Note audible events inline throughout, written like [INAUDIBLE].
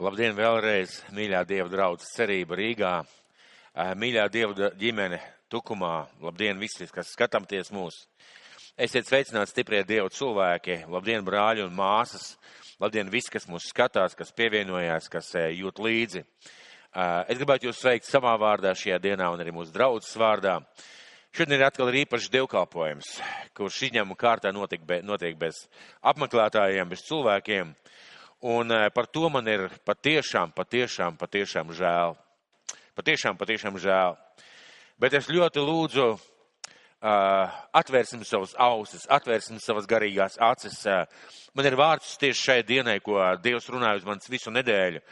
Labdien vēlreiz, mīļā Dieva draudz cerība Rīgā, mīļā Dieva ģimene Tukumā. Labdien visi, kas skatāties mūs. Esiet sveicināti stiprie Dieva cilvēki. Labdien, brāļi un māsas. Labdien visi, kas mūs skatās, kas pievienojās, kas jūt līdzi. Es gribētu jūs sveikt savā vārdā šajā dienā un arī mūsu draudzes vārdā. Šodien ir atkal ir īpašs dievkalpojums, kurš izņēmuma kārtā notiek, be, notiek bez apmeklētājiem, bez cilvēkiem. Un eh, par to man ir patiešām, patiešām, patiešām žēl. Patiešām, patiešām žēl. Bet es ļoti lūdzu, uh, atvērsim savus ausis, atvērsim savas garīgās acis. Uh, man ir vārds tieši šai dienai, ko Dievs runāja uz manis visu nedēļu.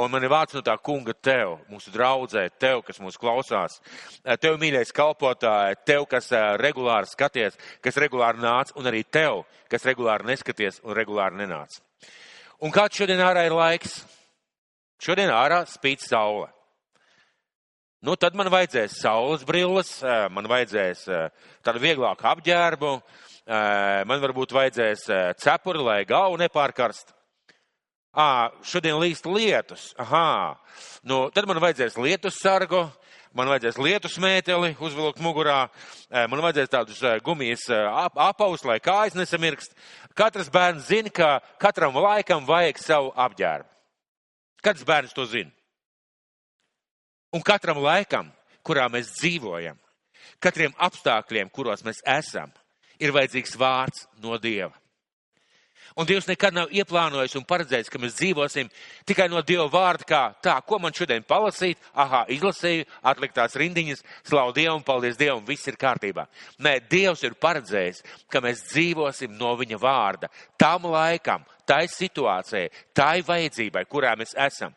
Un man ir vārds no tā kunga tev, mūsu draudzē, tev, kas mūs klausās. Uh, tev, mīļais kalpotāji, tev, kas regulāri skaties, kas regulāri nāc, un arī tev, kas regulāri neskaties un regulāri nenāc. Un kāds šodien ārā ir laiks? Šodien ārā spīd saule. Nu, tad man vajadzēs saules brilles, man vajadzēs tādu vieglāku apģērbu, man varbūt vajadzēs cepuri, lai galvu nepārkarst. Ā, šodien līst lietus. Aha. Nu, tad man vajadzēs lietus sargu, man vajadzēs lietu smēteli uzvilkt mugurā, man vajadzēs tādus gumijas apaus, lai kājas nesamirkst. Katrs bērns zina, ka katram laikam vajag savu apģērbu. Katrs bērns to zina. Un katram laikam, kurā mēs dzīvojam, katriem apstākļiem, kuros mēs esam, ir vajadzīgs vārds no Dieva. Un Dievs nekad nav ieplānojis un paredzējis, ka mēs dzīvosim tikai no Dieva vārda, kā tā, ko man šodien palasīt, aha, izlasīju, atliktās rindiņas, slavu Dievu un paldies Dievam, viss ir kārtībā. Nē, Dievs ir paredzējis, ka mēs dzīvosim no viņa vārda, tam laikam, tai situācijai, tai vajadzībai, kurā mēs esam.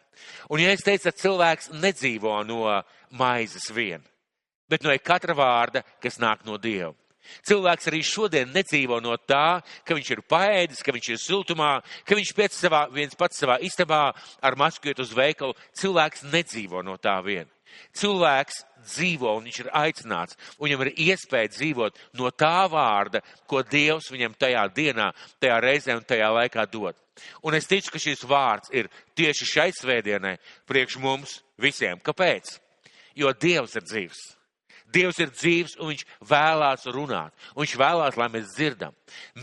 Un ja es teicu, ka cilvēks nedzīvo no maizes vien, bet no katra vārda, kas nāk no Dieva. Cilvēks arī šodien nedzīvo no tā, ka viņš ir paēdis, ka viņš ir siltumā, ka viņš pēc savā, viens pats savā istabā ar masku iet uz veikalu. Cilvēks nedzīvo no tā vien. Cilvēks dzīvo un viņš ir aicināts, un viņam ir iespēja dzīvot no tā vārda, ko Dievs viņam tajā dienā, tajā reizē un tajā laikā dod. Un es ticu, ka šis vārds ir tieši šai svētdienai priekš mums visiem. Kāpēc? Jo Dievs ir dzīvs. Dievs ir dzīves un viņš vēlās runāt. Un viņš vēlās, lai mēs dzirdam.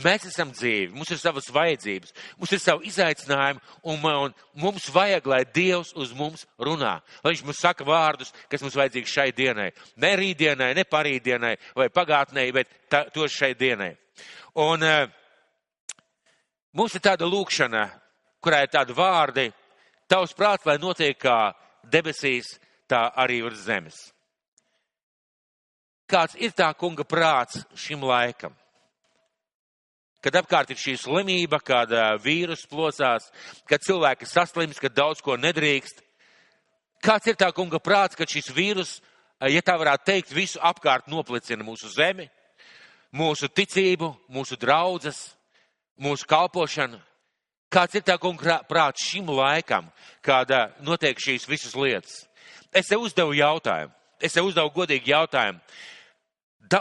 Mēs esam dzīvi, mums ir savas vajadzības, mums ir savi izaicinājumi un, un mums vajag, lai Dievs uz mums runā. Lai viņš mums saka vārdus, kas mums vajadzīgi šai dienai. Ne rītdienai, ne parītdienai vai pagātnē, bet tā, to šai dienai. Un uh, mums ir tāda lūkšana, kurā ir tādi vārdi, tavs prāts, lai notiek kā debesīs, tā arī uz zemes kāds ir tā kunga prāts šim laikam. Kad apkārt ir šī slimība, kad vīrus plosās, kad cilvēki saslims, kad daudz ko nedrīkst. Kāds ir tā kunga prāts, kad šis vīrus, ja tā varētu teikt, visu apkārt noplicina mūsu zemi, mūsu ticību, mūsu draudzes, mūsu kalpošanu? Kāds ir tā kunga prāts šim laikam, kad notiek šīs visas lietas? Es tev uzdevu jautājumu. Es tev uzdevu godīgi jautājumu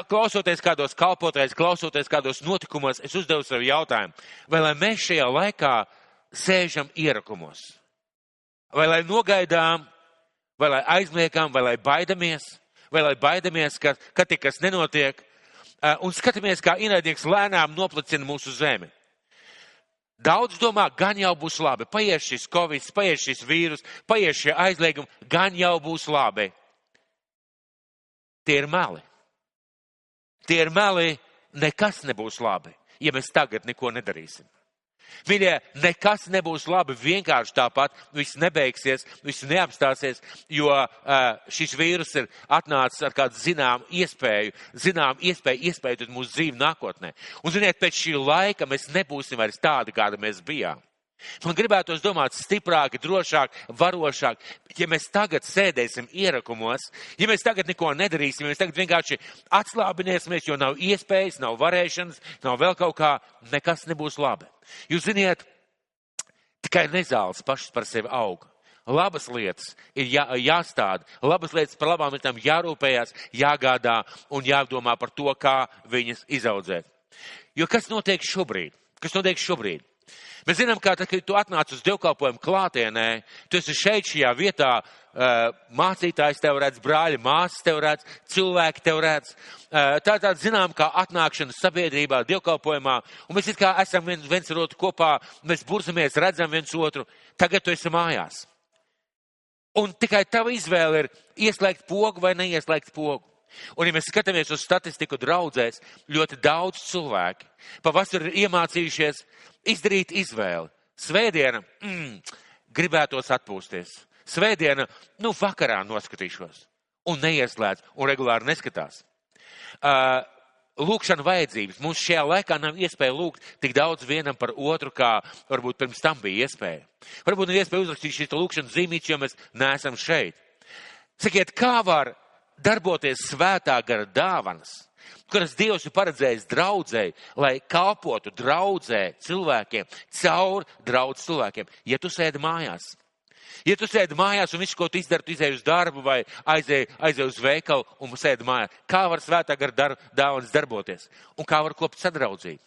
klausoties kādos kalpotājos, klausoties kādos notikumos, es uzdevu sev jautājumu, vai lai mēs šajā laikā sēžam ierakumos, vai lai nogaidām, vai lai aizliekam, vai lai baidamies, vai lai baidamies, ka, ka tik kas nenotiek, un skatāmies, kā ienaidnieks lēnām noplicina mūsu zemi. Daudz domā, gan jau būs labi, paies šis covid, paies šis vīrus, paies šie aizliegumi, gan jau būs labi. Tie ir meli. Tie ir meli, nekas nebūs labi, ja mēs tagad neko nedarīsim. Mīļie, nekas nebūs labi vienkārši tāpat, viss nebeigsies, viss neapstāsies, jo šis vīrus ir atnācis ar kādu zināmu iespēju, zinām iespēju iespējot mūsu dzīvi nākotnē. Un, ziniet, pēc šī laika mēs nebūsim vairs tādi, kādi mēs bijām. Man gribētos domāt stiprāk, drošāk, varošāk, ja mēs tagad sēdēsim ierakumos, ja mēs tagad neko nedarīsim, ja mēs tagad vienkārši atslābināsimies, jo nav iespējas, nav varēšanas, nav vēl kaut kā, nekas nebūs labi. Jūs ziniet, tikai nezāles pašas par sevi aug. Labas lietas ir jā, jāstāda, labas lietas par labām lietām jārūpējās, jāgādā un jādomā par to, kā viņas izaudzēt. Jo kas notiek šobrīd? Kas notiek šobrīd? Mēs zinām, kā tad, kad tu atnāc uz dievkalpojumu klātienē, tu esi šeit šajā vietā, mācītājs tev redz, brāļi, māsas tev redz, cilvēki tev redz. Tā tāda zinām, kā atnākšana sabiedrībā, dievkalpojumā, un mēs it kā esam viens, viens ar otru kopā, mēs burzamies, redzam viens otru. Tagad tu esi mājās. Un tikai tava izvēle ir ieslēgt pogu vai neieslēgt pogu. Un, ja mēs skatāmies uz statistiku draudzēs, ļoti daudz cilvēki pavasarī ir iemācījušies izdarīt izvēli. Svētdiena, mm, gribētos atpūsties. Svētdiena, nu, vakarā noskatīšos. Un neieslēdz, un regulāri neskatās. Uh, lūkšana vajadzības. Mums šajā laikā nav iespēja lūgt tik daudz vienam par otru, kā varbūt pirms tam bija iespēja. Varbūt nav iespēja uzrakstīt šīs lūkšanas zīmītes, jo mēs neesam šeit. Sakiet, kā var darboties svētā gara dāvanas, kuras Dievs ir paredzējis draudzēji, lai kalpotu draudzē cilvēkiem, caur draudz cilvēkiem, ja tu sēdi mājās. Ja tu sēdi mājās un visu, ko tu izdari, tu izēji uz darbu vai aizēji aizēj uz veikalu un sēdi mājās, kā var svētā gara dar, dāvanas darboties un kā var kopt sadraudzību?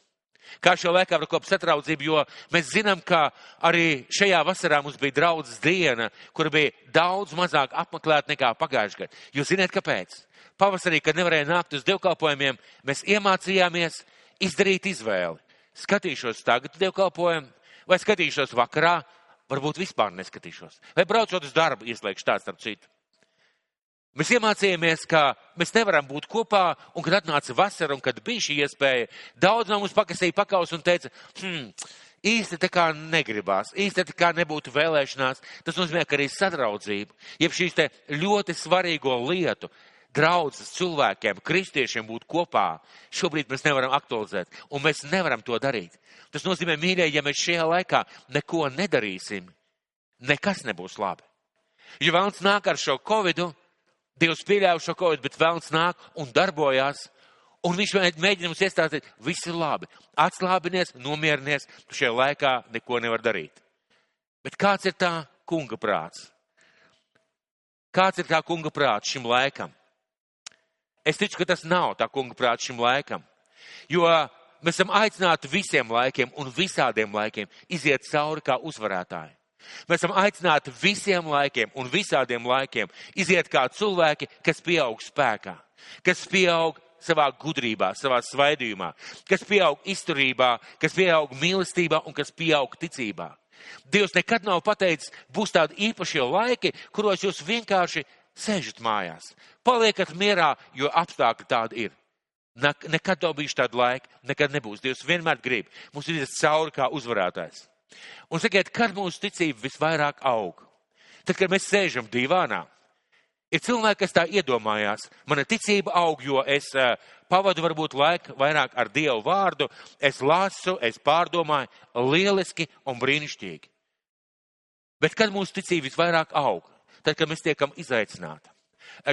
Kā šo kopt satraudzību, jo mēs zinām, ka arī šajā vasarā mums bija draudzes diena, kur bija daudz mazāk apmeklēta nekā pagājušajā gadā. Jūs zināt, kāpēc? Pavasarī, kad nevarēja nākt uz dievkalpojumiem, mēs iemācījāmies izdarīt izvēli. Skatīšos tagad dievkalpojumu, vai skatīšos vakarā, varbūt vispār neskatīšos. Vai braucot uz darbu, ieslēgšu tāds starp citu. Mēs iemācījāmies, ka mēs nevaram būt kopā, un kad atnāca vasara, un kad bija šī iespēja, daudz no mums pakasīja pakaus un teica, hmm, īsti tā kā negribās, īsti tā kā nebūtu vēlēšanās. Tas nozīmē, ka arī sadraudzība, jeb šīs te ļoti svarīgo lietu, draudzes cilvēkiem, kristiešiem būt kopā, šobrīd mēs nevaram aktualizēt, un mēs nevaram to darīt. Tas nozīmē, mīļie, ja mēs šajā laikā neko nedarīsim, nekas nebūs labi. Jo vēlams nāk ar šo covidu, Dievs pieļāva šo ko, bet vēlns nāk un darbojās. Un viņš mēģina mums iestāstīt, viss ir labi. Atslābinies, nomierinies, tu šajā laikā neko nevar darīt. Bet kāds ir tā kunga prāts? Kāds ir tā kunga prāts šim laikam? Es ticu, ka tas nav tā kunga prāts šim laikam. Jo mēs esam aicināti visiem laikiem un visādiem laikiem iziet cauri kā uzvarētāji. Mēs esam aicināti visiem laikiem un visādiem laikiem iziet kā cilvēki, kas pieaug spēkā, kas pieaug savā gudrībā, savā svaidījumā, kas pieaug izturībā, kas pieaug mīlestībā un kas pieaug ticībā. Dievs nekad nav pateicis, būs tādi īpašie laiki, kuros jūs vienkārši sēžat mājās, paliekat mierā, jo apstākļi tādi ir. Nekad nav bijuši tādi laiki, nekad nebūs. Dievs vienmēr grib. Mums ir cauri kā uzvarētājs. Un sakiet, kad mūsu ticība visvairāk aug? Tad, kad mēs sēžam divānā, ir cilvēki, kas tā iedomājās, mana ticība aug, jo es uh, pavadu varbūt laiku vairāk ar Dievu vārdu, es lasu, es pārdomāju, lieliski un brīnišķīgi. Bet kad mūsu ticība visvairāk aug? Tad, kad mēs tiekam izaicināti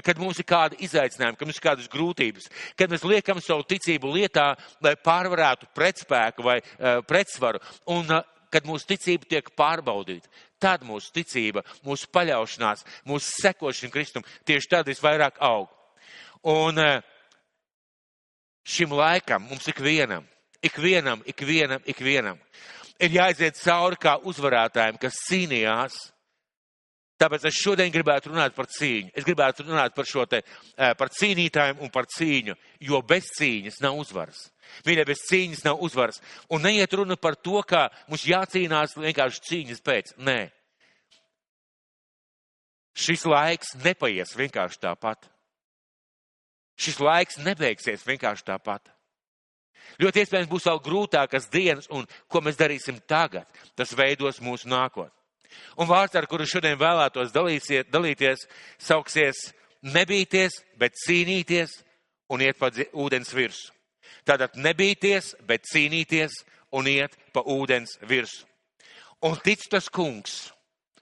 kad mums ir kādi izaicinājumi, kad mums ir kādas grūtības, kad mēs liekam savu ticību lietā, lai pārvarētu pretspēku vai uh, pretsvaru. Un uh, kad mūsu ticība tiek pārbaudīta, tad mūsu ticība, mūsu paļaušanās, mūsu sekošana Kristum tieši tad visvairāk aug. Un eh, šim laikam mums ikvienam, ikvienam, ikvienam, ikvienam ir jāiziet cauri kā uzvarētājiem, kas cīnījās. Tāpēc es šodien gribētu runāt par cīņu. Es gribētu runāt par šo te, eh, par cīnītājiem un par cīņu, jo bez cīņas nav uzvaras. Mīļie, bez cīņas nav uzvaras. Un neiet runa par to, ka mums jācīnās vienkārši cīņas pēc. Nē. Šis laiks nepaies vienkārši tāpat. Šis laiks nebeigsies vienkārši tāpat. Ļoti iespējams būs vēl grūtākas dienas, un ko mēs darīsim tagad, tas veidos mūsu nākotni. Un vārds, ar kuru šodien vēlētos dalīsiet, dalīties, sauksies nebīties, bet cīnīties un iet pa ūdens virsmu. Tātad nebīties, bet cīnīties un iet pa ūdens virsmu. Un tic tas kungs,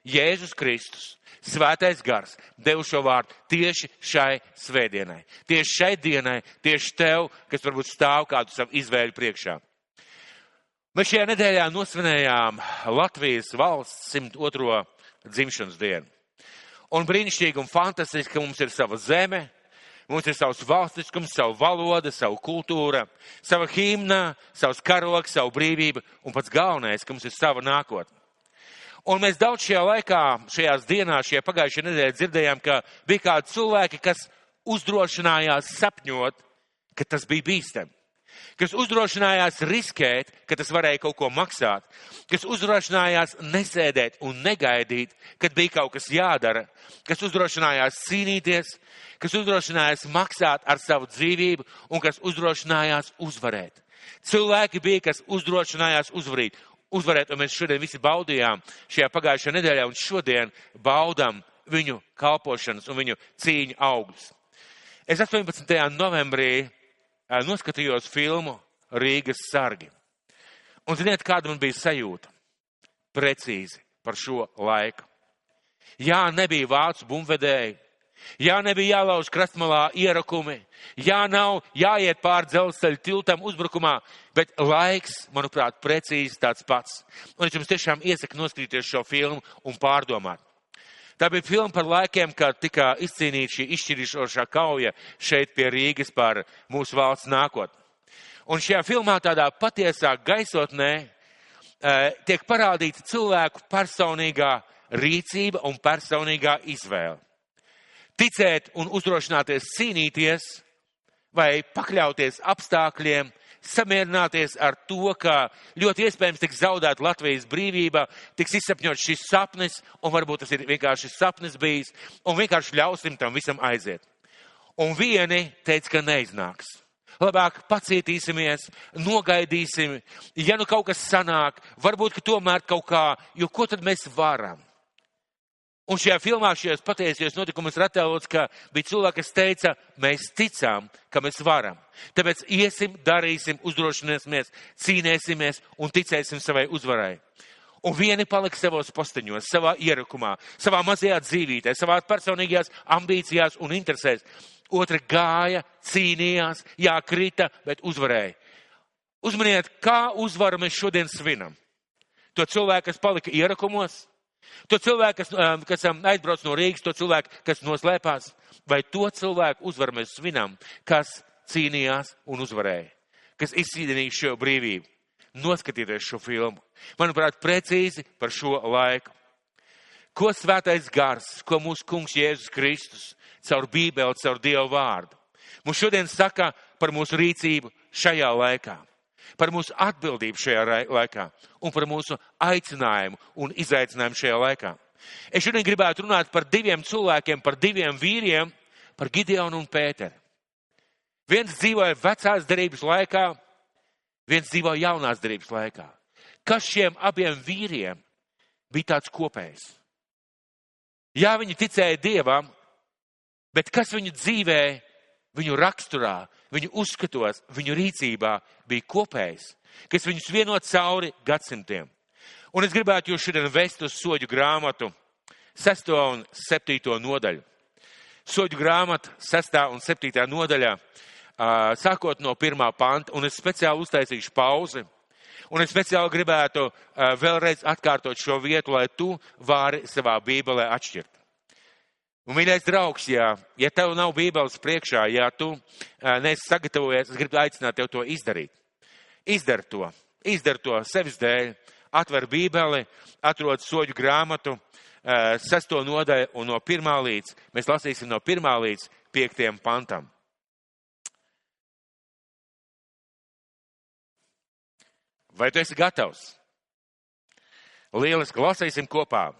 Jēzus Kristus, Svētais gars, devu šo vārdu tieši šai svētdienai, tieši šai dienai, tieši tev, kas varbūt stāv kādu savu izvēļu priekšā. Mēs šajā nedēļā nosvinējām Latvijas valsts 102. dzimšanas dienu. Un brīnišķīgi un fantastiski, ka mums ir sava zeme, Mums ir savs valstiskums, savu valoda, savu kultūra, sava himna, savs karoks, savu brīvību un pats galvenais, ka mums ir sava nākotne. Un mēs daudz šajā laikā, šajās dienās, šajā pagājušajā nedēļā dzirdējām, ka bija kādi cilvēki, kas uzdrošinājās sapņot, ka tas bija bīstami kas uzdrošinājās riskēt, ka tas varēja kaut ko maksāt, kas uzdrošinājās nesēdēt un negaidīt, kad bija kaut kas jādara, kas uzdrošinājās cīnīties, kas uzdrošinājās maksāt ar savu dzīvību un kas uzdrošinājās uzvarēt. Cilvēki bija, kas uzdrošinājās uzvarīt, uzvarēt, un mēs šodien visi baudījām šajā pagājušajā nedēļā un šodien baudam viņu kalpošanas un viņu cīņu augļus. Es 18. novembrī noskatījos filmu Rīgas sargi. Un ziniet, kāda man bija sajūta? Precīzi par šo laiku. Jā, nebija vācu bumvedēji. Jā, nebija jālauž krastmalā ierakumi. Jā, nav jāiet pār dzelzceļa tiltam uzbrukumā, bet laiks, manuprāt, precīzi tāds pats. Un es jums tiešām iesaku noskatīties šo filmu un pārdomāt. Tā bija filma par laikiem, kad tika izcīnīta šī izšķirīšošā kauja šeit pie Rīgas par mūsu valsts nākotni. Un šajā filmā tādā patiesā gaisotnē e, tiek parādīta cilvēku personīgā rīcība un personīgā izvēle. Ticēt un uzdrošināties cīnīties vai pakļauties apstākļiem, samierināties ar to, ka ļoti iespējams tiks zaudēta Latvijas brīvība, tiks izsapņot šis sapnis, un varbūt tas ir vienkārši sapnis bijis, un vienkārši ļausim tam visam aiziet. Un vieni teica, ka neiznāks. Labāk pacietīsimies, nogaidīsim, ja nu kaut kas sanāk, varbūt, ka tomēr kaut kā, jo ko tad mēs varam? Un šajā filmā, šajos patiesajos notikumos ir attēlots, ka bija cilvēki, kas teica, mēs ticām, ka mēs varam. Tāpēc iesim, darīsim, uzdrošināsimies, cīnēsimies un ticēsim savai uzvarai. Un vieni palika savos posteņos, savā ierakumā, savā mazajā dzīvītē, savā personīgajās ambīcijās un interesēs. Otra gāja, cīnījās, jā, krita, bet uzvarēja. Uzmaniet, kā uzvaru mēs šodien svinam. To cilvēku, kas palika ierakumos, To cilvēku, kas, um, kas um, aizbrauc no Rīgas, to cilvēku, kas noslēpās, vai to cilvēku uzvaru mēs svinam, kas cīnījās un uzvarēja, kas izcīnīja šo brīvību. Noskatieties šo filmu. Manuprāt, precīzi par šo laiku. Ko svētais gars, ko mūsu kungs Jēzus Kristus caur Bībeli, caur Dievu vārdu mums šodien saka par mūsu rīcību šajā laikā par mūsu atbildību šajā laikā un par mūsu aicinājumu un izaicinājumu šajā laikā. Es šodien gribētu runāt par diviem cilvēkiem, par diviem vīriem, par Gideonu un Pēteru. Viens dzīvoja vecās derības laikā, viens dzīvoja jaunās derības laikā. Kas šiem abiem vīriem bija tāds kopējs? Jā, viņi ticēja Dievam, bet kas viņu dzīvē viņu raksturā, viņu uzskatos, viņu rīcībā bija kopējs, kas viņus vienot cauri gadsimtiem. Un es gribētu jūs šodien vest uz soļu grāmatu, 6. un 7. nodaļu. Soļu grāmata, 6. un 7. nodaļā, sākot no pirmā panta, un es speciāli uztaisīšu pauzi. Un es speciāli gribētu vēlreiz atkārtot šo vietu, lai tu vari savā bībelē atšķirt. Un, mīļais draugs, ja, ja tev nav bībeles priekšā, ja tu neesi sagatavojies, es gribu aicināt tev to izdarīt. Izdar to, izdar to sevis dēļ, atver bībeli, atrod soļu grāmatu, sesto nodaļu un no pirmā līdz, mēs lasīsim no pirmā līdz piektiem pantam. Vai tu esi gatavs? Lieliski lasīsim kopā.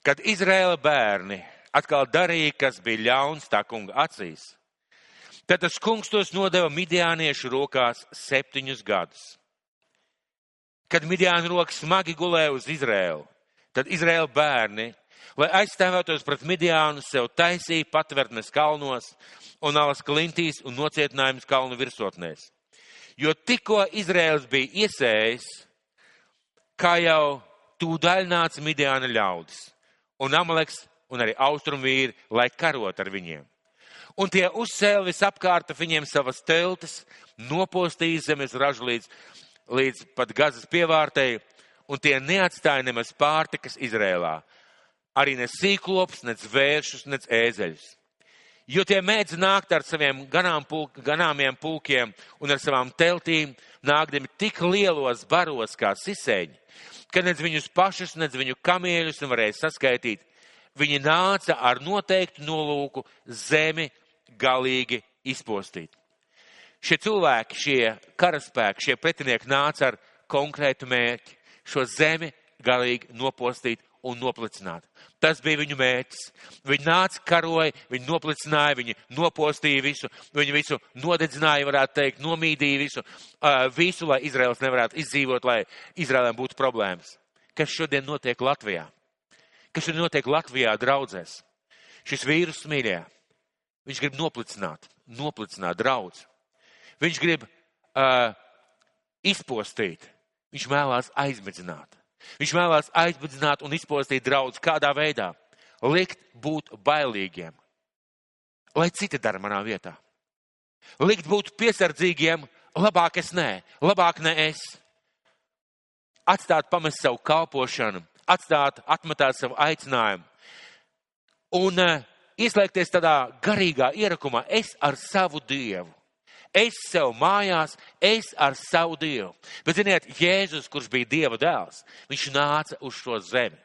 Kad Izraēla bērni atkal darīja, kas bija ļauns tā kunga acīs, tad tas kungs tos nodeva midiāniešu rokās septiņus gadus. Kad midiāna rokas smagi gulēja uz Izraēlu, tad Izraēla bērni, lai aizstāvētos pret midiānu, sev taisīja patvērtnes kalnos un alas klintīs un nocietinājumus kalnu virsotnēs. Jo tikko Izraēls bija iesējis, kā jau tūdaļ nāca midiāna ļaudis un Amaleks un arī austrumvīri, lai karot ar viņiem. Un tie uzcēla visapkārt viņiem savas teltis, nopostīja zemes ražu līdz, līdz pat gazas pievārtēji, un tie neatstāja nemaz pārtikas Izrēlā. Arī ne sīklops, ne zvēršus, ne ēzeļus. Jo tie mēdz nākt ar saviem ganām pulk, ganāmiem pulkiem un ar savām teltīm, nākdami tik lielos baros kā sisēņi, ka nedz viņus pašus, nedz viņu kamieļus nevarēja saskaitīt. Viņi nāca ar noteiktu nolūku zemi galīgi izpostīt. Šie cilvēki, šie karaspēki, šie pretinieki nāca ar konkrētu mērķi - šo zemi galīgi nopostīt un noplicināt. Tas bija viņu mērķis. Viņi nāca, karoja, viņi noplicināja, viņi nopostīja visu, viņi visu nodedzināja, varētu teikt, nomīdīja visu, visu, lai Izraels nevarētu izdzīvot, lai Izraēlēm būtu problēmas. Kas šodien notiek Latvijā? Kas šodien notiek Latvijā draudzēs? Šis vīrus mīļā, viņš grib noplicināt, noplicināt draudz. Viņš grib uh, izpostīt, viņš vēlās aizmedzināt. Viņš vēlās aizbudzināt un izpostīt draudz kādā veidā. Likt būt bailīgiem. Lai citi dara manā vietā. Likt būt piesardzīgiem, labāk es nē, labāk ne es. Atstāt pamest savu kalpošanu, atstāt, atmetāt savu aicinājumu. Un uh, ieslēgties tādā garīgā ierakumā, es ar savu Dievu Es sev mājās, es ar savu Dievu. Bet, ziniet, Jēzus, kurš bija Dieva dēls, viņš nāca uz šo zemi.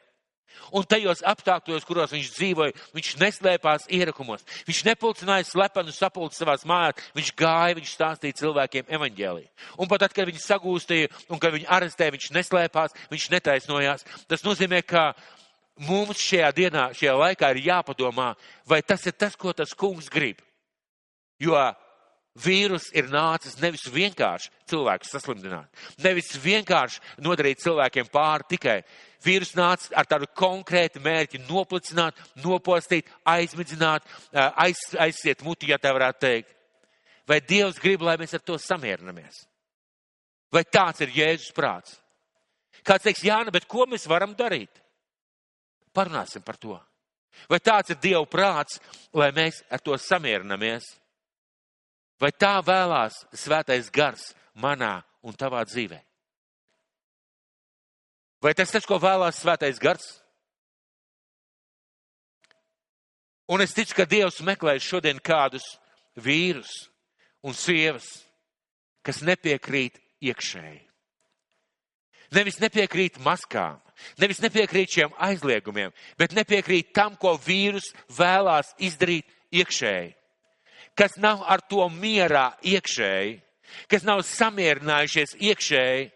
Un tajos apstākļos, kuros viņš dzīvoja, viņš neslēpās ierakumos. Viņš nepulcināja slepenu sapulci savās mājās. Viņš gāja, viņš stāstīja cilvēkiem evaņģēliju. Un pat tad, kad viņi sagūstīja un kad viņi arestēja, viņš neslēpās, viņš netaisnojās. Tas nozīmē, ka mums šajā dienā, šajā laikā ir jāpadomā, vai tas ir tas, ko tas kungs grib. Jo Vīrus ir nācis nevis vienkārši cilvēkus saslimdināt, nevis vienkārši nodarīt cilvēkiem pāri tikai. Vīrus nāca ar tādu konkrētu mērķi noplicināt, nopostīt, aizmidzināt, aiz, aiziet muti, ja tā varētu teikt. Vai Dievs grib, lai mēs ar to samierinamies? Vai tāds ir Jēzus prāts? Kāds teiks, Jāna, bet ko mēs varam darīt? Parunāsim par to. Vai tāds ir Dieva prāts, lai mēs ar to samierinamies? Vai tā vēlās svētais gars manā un tavā dzīvē? Vai tas tas, ko vēlās svētais gars? Un es ticu, ka Dievs meklē šodien kādus vīrus un sievas, kas nepiekrīt iekšēji. Nevis nepiekrīt maskām, nevis nepiekrīt šiem aizliegumiem, bet nepiekrīt tam, ko vīrus vēlās izdarīt iekšēji kas nav ar to mierā iekšēji, kas nav samierinājušies iekšēji,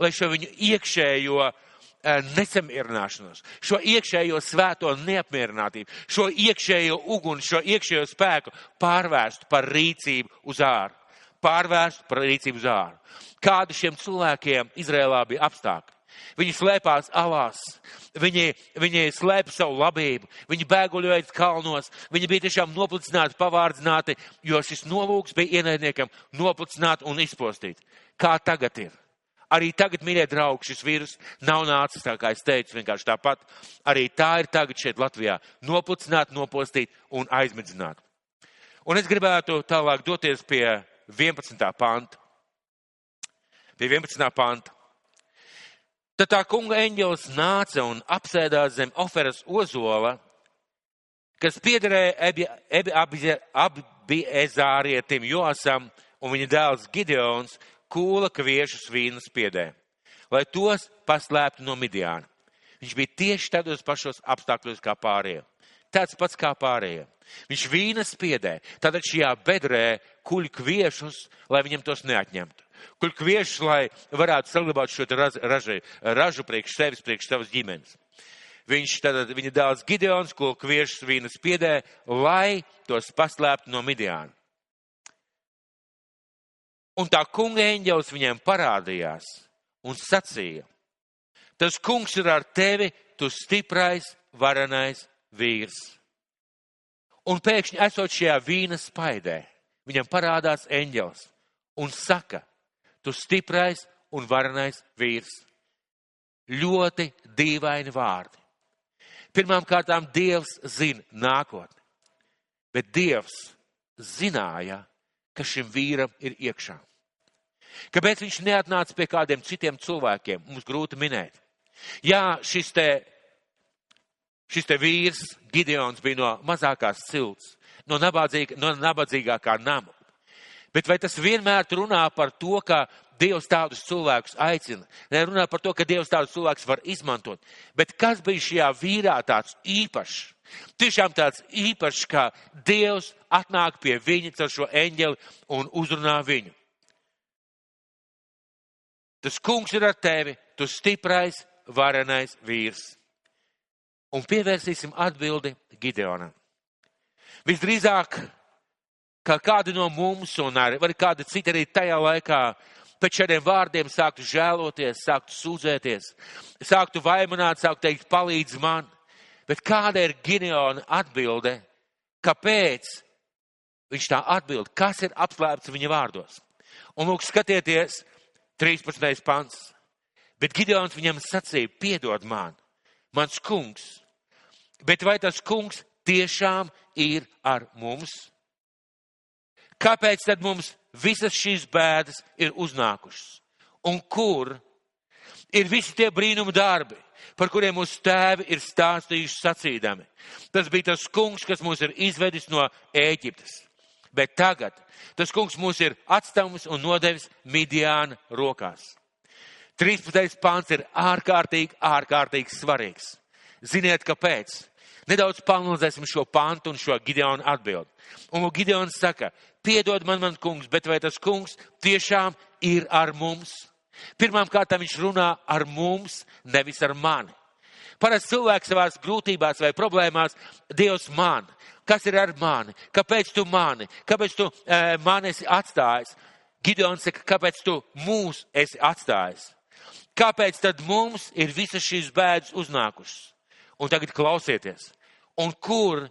lai šo viņu iekšējo eh, nesamierināšanos, šo iekšējo svēto neapmierinātību, šo iekšējo uguni, šo iekšējo spēku pārvērstu par rīcību uz āru. Pārvērstu par rīcību uz āru. Kādi šiem cilvēkiem Izrēlā bija apstākļi? Viņi slēpās alās, viņi, viņi slēpa savu labību, viņi bēguļoja kalnos, viņi bija tiešām noplicināti, pavārdzināti, jo šis nolūks bija ienaidniekam noplicināt un izpostīt. Kā tagad ir? Arī tagad, mīļie draugi, šis vīrus nav nācis, tā kā es teicu, vienkārši tāpat. Arī tā ir tagad šeit Latvijā. Noplicināt, nopostīt un aizmedzināt. Un es gribētu tālāk doties pie 11. panta. Pie 11. panta. Tad tā kunga eņģelis nāca un apsēdās zem oferas ozola, kas piederēja Abiezārietim Josam un viņa dēls Gideons kūla kviešus vīnas piedē, lai tos paslēptu no Midiāna. Viņš bija tieši tādos pašos apstākļos kā pārējie. Tāds pats kā pārējie. Viņš vīnas piedē, tātad šajā bedrē kuļ kviešus, lai viņam tos neatņemtu kur kviešus, lai varētu saglabāt šo ražu, ražu priekš sevis, priekš savas ģimenes. Viņš tad, viņa dēls Gideons, ko kviešus vīnas piedē, lai tos paslēptu no Midiāna. Un tā kunga eņģelis viņiem parādījās un sacīja, tas kungs ir ar tevi, tu stiprais, varenais vīrs. Un pēkšņi esot šajā vīna spaidē, viņam parādās eņģelis un saka, tu stiprais un varenais vīrs. Ļoti dīvaini vārdi. Pirmām kārtām Dievs zina nākotni, bet Dievs zināja, ka šim vīram ir iekšā. Kāpēc viņš neatnāca pie kādiem citiem cilvēkiem, mums grūti minēt. Jā, šis te, šis te vīrs, Gideons, bija no mazākās cilts, no, nabadzīga, no nabadzīgākā nama. Bet vai tas vienmēr runā par to, ka Dievs tādus cilvēkus aicina? Ne runā par to, ka Dievs tādus cilvēkus var izmantot. Bet kas bija šajā vīrā tāds īpašs? Tiešām tāds īpašs, ka Dievs atnāk pie viņa caur šo eņģeli un uzrunā viņu. Tas kungs ir ar tevi, tu stiprais, varenais vīrs. Un pievērsīsim atbildi Gideonam. Visdrīzāk, kā kādi no mums un arī, vai kādi citi arī tajā laikā pēc šādiem vārdiem sāktu žēloties, sāktu sūdzēties, sāktu vaimanāt, sāktu teikt, palīdz man. Bet kāda ir Gideona atbilde? Kāpēc viņš tā atbild? Kas ir apslēpts viņa vārdos? Un lūk, skatieties, 13. pants. Bet Gideons viņam sacīja, piedod man, mans kungs. Bet vai tas kungs tiešām ir ar mums? Kāpēc tad mums visas šīs bēdas ir uznākušas? Un kur ir visi tie brīnuma darbi? par kuriem mūsu tēvi ir stāstījuši sacīdami. Tas bija tas kungs, kas mūs ir izvedis no Ēģiptes. Bet tagad tas kungs mūs ir atstāvis un nodevis Midiāna rokās. 13. pāns ir ārkārtīgi, ārkārtīgi svarīgs. Ziniet, kāpēc? Nedaudz panalizēsim šo pantu un šo Gideonu atbildi. Un Gideons saka, piedod man, man kungs, bet vai tas kungs tiešām ir ar mums? Pirmām kārtām viņš runā ar mums, nevis ar mani. Parasti cilvēks savās grūtībās vai problēmās, Dievs man, kas ir ar mani, kāpēc tu mani, kāpēc tu e, mani esi atstājis. Gideons saka, kāpēc tu mūs esi atstājis. Kāpēc tad mums ir visas šīs bēdas uznākušas? Un tagad klausieties, un kur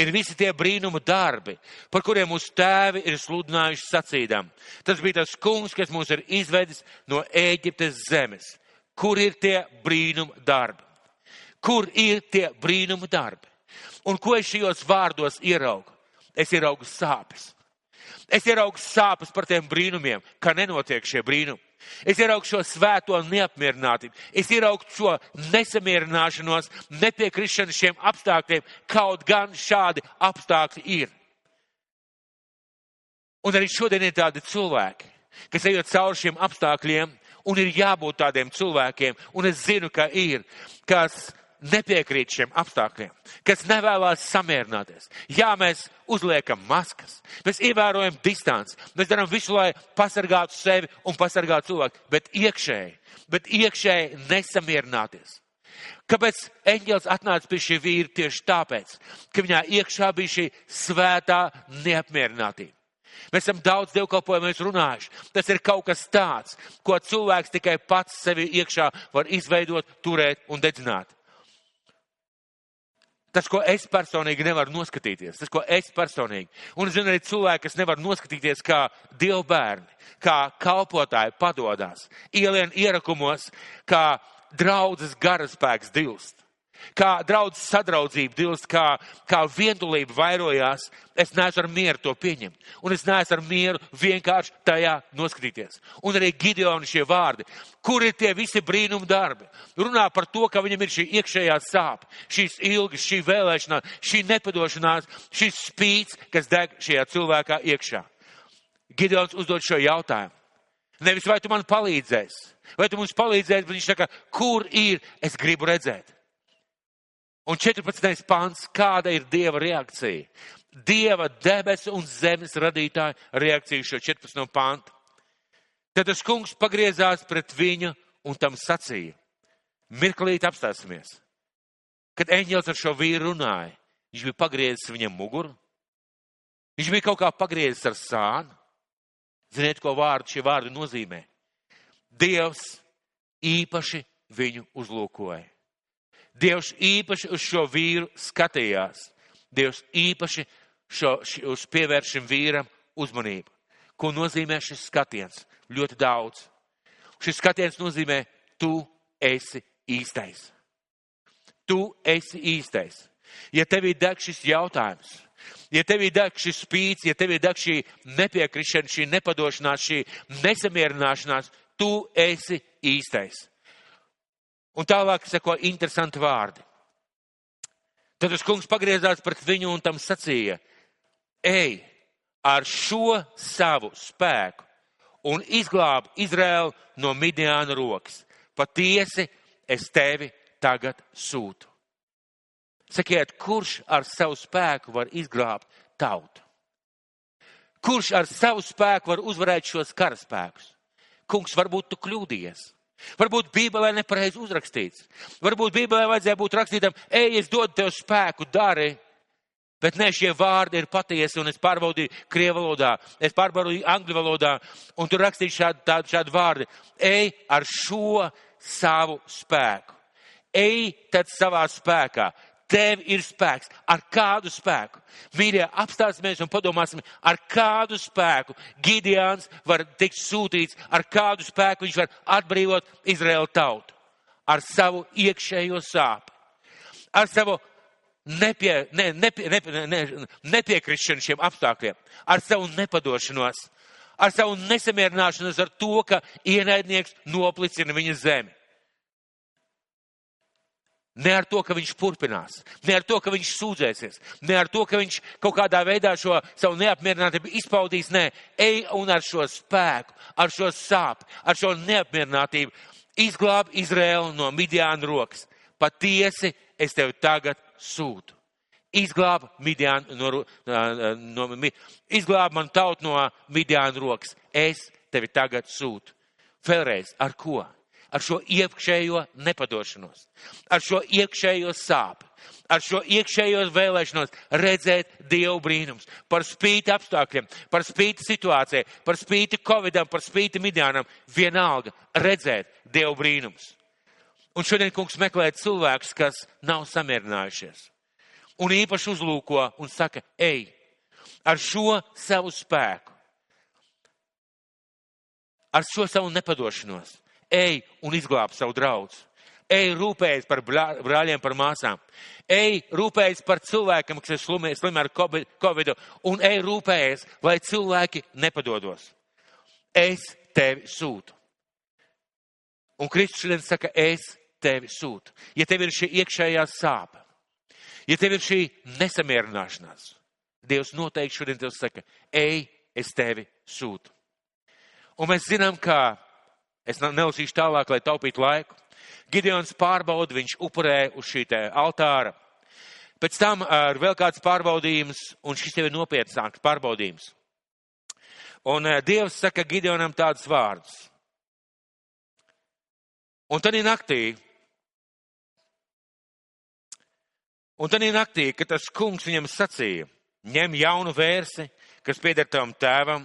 ir visi tie brīnuma darbi, par kuriem mūsu tēvi ir sludinājuši sacīdam. Tas bija tas kungs, kas mūs ir izvedis no Ēģiptes zemes. Kur ir tie brīnuma darbi? Kur ir tie brīnuma darbi? Un ko es šajos vārdos ieraugu? Es ieraugu sāpes. Es ieraugu sāpes par tiem brīnumiem, ka nenotiek šie brīnumi. Es ieraugu šo svēto neapmierinātību. Es ieraugu šo nesamierināšanos, nepiekrišanu šiem apstākļiem, kaut gan šādi apstākļi ir. Un arī šodien ir tādi cilvēki, kas ejot cauri šiem apstākļiem, un ir jābūt tādiem cilvēkiem, un es zinu, ka ir, kas nepiekrīt šiem apstākļiem, kas nevēlas samierināties. Jā, mēs uzliekam maskas, mēs ievērojam distanci, mēs darām visu, lai pasargātu sevi un pasargātu cilvēku, bet iekšēji, bet iekšēji nesamierināties. Kāpēc eņģēlis atnāca pie šī vīra tieši tāpēc, ka viņā iekšā bija šī svētā neapmierinātība. Mēs esam daudz dievkalpojumos runājuši. Tas ir kaut kas tāds, ko cilvēks tikai pats sevi iekšā var izveidot, turēt un dedzināt. Tas, ko es personīgi nevaru noskatīties, tas, ko es personīgi, un zinu arī cilvēki, kas nevar noskatīties kā dievu bērni, kā kalpotāji padodās, ielien ierakumos, kā draudzes garaspēks dilst kā draudz sadraudzība dilst, kā, kā vientulība vairojās, es neesmu ar mieru to pieņemt. Un es neesmu ar mieru vienkārši tajā noskatīties. Un arī Gideoni šie vārdi. Kur ir tie visi brīnum darbi? Runā par to, ka viņam ir šī iekšējā sāpe, šīs ilgas, šī vēlēšanās, šī nepadošanās, šis spīts, kas deg šajā cilvēkā iekšā. Gideons uzdod šo jautājumu. Nevis vai tu man palīdzēsi, vai tu mums palīdzēsi, bet viņš saka, kur ir, es gribu redzēt. Un 14. pāns, kāda ir Dieva reakcija? Dieva debesu un zemes radītāja reakcija šo 14. pāntu. Tad tas kungs pagriezās pret viņu un tam sacīja. Mirklīt apstāsimies. Kad eņģēlis ar šo vīru runāja, viņš bija pagriezis viņam muguru. Viņš bija kaut kā pagriezis ar sānu. Ziniet, ko vārdu šie vārdi nozīmē? Dievs īpaši viņu uzlūkoja. Dievs īpaši uz šo vīru skatījās. Dievs īpaši šo, uz pievērš šim vīram uzmanību. Ko nozīmē šis skatiens? Ļoti daudz. Šis skatiens nozīmē, tu esi īstais. Tu esi īstais. Ja tevī deg šis jautājums, ja tevī deg šis spīts, ja tevī deg šī nepiekrišana, šī nepadošanās, šī nesamierināšanās, tu esi īstais. Un tālāk seko interesanti vārdi. Tad tas kungs pagriezās pret viņu un tam sacīja: ej ar šo savu spēku un izglāb Izraēlu no Midiāna rokas. Patiesi es tevi tagad sūtu. Sakiet, kurš ar savu spēku var izglābt tautu? Kurš ar savu spēku var uzvarēt šos karaspēkus? Kungs, varbūt tu kļūdījies. Varbūt Bībelē nepareizi uzrakstīts. Varbūt Bībelē vajadzēja būt rakstītam, ej, es dodu tev spēku, dari. Bet ne šie vārdi ir patiesi, un es pārbaudīju krievu valodā, es pārbaudīju angļu valodā, un tur rakstīju šādu, tādu, šādu vārdu. Ej ar šo savu spēku. Ej tad savā spēkā. Tev ir spēks. Ar kādu spēku? Mīļie, apstāsimies un padomāsim, ar kādu spēku Gideons var tikt sūtīts, ar kādu spēku viņš var atbrīvot Izraēlu tautu. Ar savu iekšējo sāpi, ar savu nepie, ne, nepie, nepie, ne, nepiekrišanu šiem apstākļiem, ar savu nepadošanos, ar savu nesamierināšanos ar to, ka ienaidnieks noplicina viņa zemi. Ne ar to, ka viņš turpinās, ne ar to, ka viņš sūdzēsies, ne ar to, ka viņš kaut kādā veidā šo savu neapmierinātību izpaudīs. Nē, ej un ar šo spēku, ar šo sāpju, ar šo neapmierinātību izglāb Izraēlu no Midiāna rokas. Patiesi es tevi tagad sūtu. Izglāb, Midian, no, no, no, izglāb man tautu no Midiāna rokas. Es tevi tagad sūtu. Vēlreiz, ar ko? Ar šo iekšējo nepadošanos, ar šo iekšējo sāpju, ar šo iekšējo vēlēšanos redzēt Dievu brīnums. Par spīti apstākļiem, par spīti situācijai, par spīti Covidam, par spīti Midianam, vienalga redzēt Dievu brīnums. Un šodien kungs meklē cilvēkus, kas nav samierinājušies. Un īpaši uzlūko un saka, ej, ar šo savu spēku, ar šo savu nepadošanos, ej un izglāb savu draugu. Ej, rūpējies par brāļiem, par māsām. Ej, rūpējies par cilvēkiem, kas ir slimi, slimi ar covid, un ej, rūpējies, lai cilvēki nepadodos. Es tevi sūtu. Un Kristus šodien saka, es tevi sūta. Ja tev ir šī iekšējā sāpe, ja tev ir šī nesamierināšanās, Dievs noteikti šodien tev saka, ej, es tevi sūtu. Un mēs zinām, ka es nelasīšu tālāk, lai taupītu laiku. Gideons pārbauda, viņš upurē uz šī altāra. Pēc tam ir vēl kāds pārbaudījums, un šis jau ir nopietnāks pārbaudījums. Un Dievs saka Gideonam tādus vārdus. Un tad naktī Un tad naktī, kad tas kungs viņam sacīja, ņem jaunu vērsi, kas pieder tavam tēvam,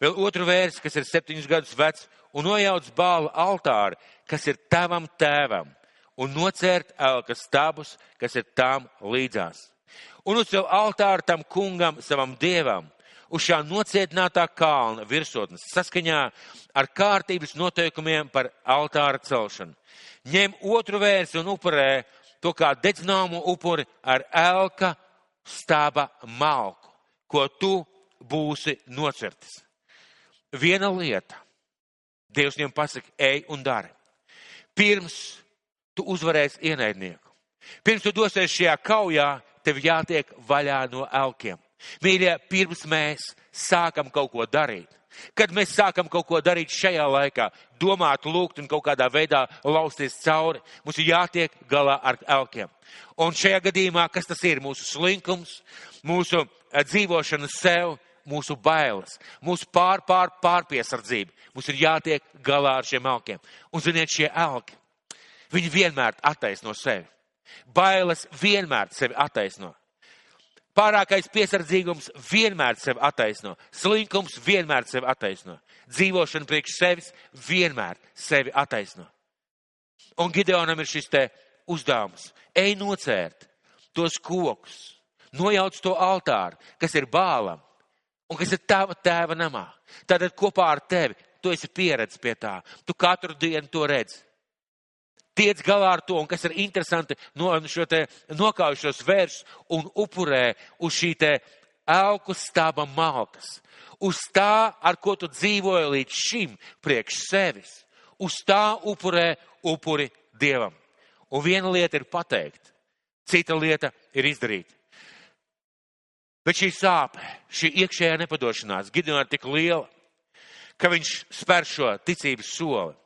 vēl otru vērsi, kas ir septiņus gadus vecs, un nojauc bālu altāri, kas ir tavam tēvam, un nocērt elkas stabus, kas ir tām līdzās. Un uz sev altāru tam kungam, savam dievam, uz šā nocietinātā kalna virsotnes saskaņā ar kārtības noteikumiem par altāra celšanu. Ņem otru vērsi un upurē to kā dedzināmu upuri ar elka stāba malku, ko tu būsi nocirtis. Viena lieta. Dievs viņam pasaka, ej un dari. Pirms tu uzvarēsi ienaidnieku. Pirms tu dosies šajā kaujā, tev jātiek vaļā no elkiem. Mīļie, pirms mēs sākam kaut ko darīt, Kad mēs sākam kaut ko darīt šajā laikā, domāt, lūgt un kaut kādā veidā lausties cauri, mums ir jātiek galā ar elkiem. Un šajā gadījumā, kas tas ir? Mūsu slinkums, mūsu eh, dzīvošana sev, mūsu bailes, mūsu pār, pār, pārpiesardzība. Mums ir jātiek galā ar šiem elkiem. Un ziniet, šie elki, viņi vienmēr attaisno sevi. Bailes vienmēr sevi attaisno. Pārākais piesardzīgums vienmēr sevi attaisno. Slinkums vienmēr sevi attaisno. Dzīvošana priekš sevis vienmēr sevi attaisno. Un Gideonam ir šis te uzdevums. Ej nocērt tos kokus, nojauc to altāru, kas ir bālam un kas ir tava tēva namā. Tātad kopā ar tevi tu esi pieredzis pie tā. Tu katru dienu to redzi tiec galā ar to, un kas ir interesanti, no šo te nokaujušos vērs un upurē uz šī te elku stāba malkas. Uz tā, ar ko tu dzīvoji līdz šim priekš sevis. Uz tā upurē upuri Dievam. Un viena lieta ir pateikt, cita lieta ir izdarīt. Bet šī sāpe, šī iekšējā nepadošanās Gideonā ir tik liela, ka viņš spēr šo ticības soli.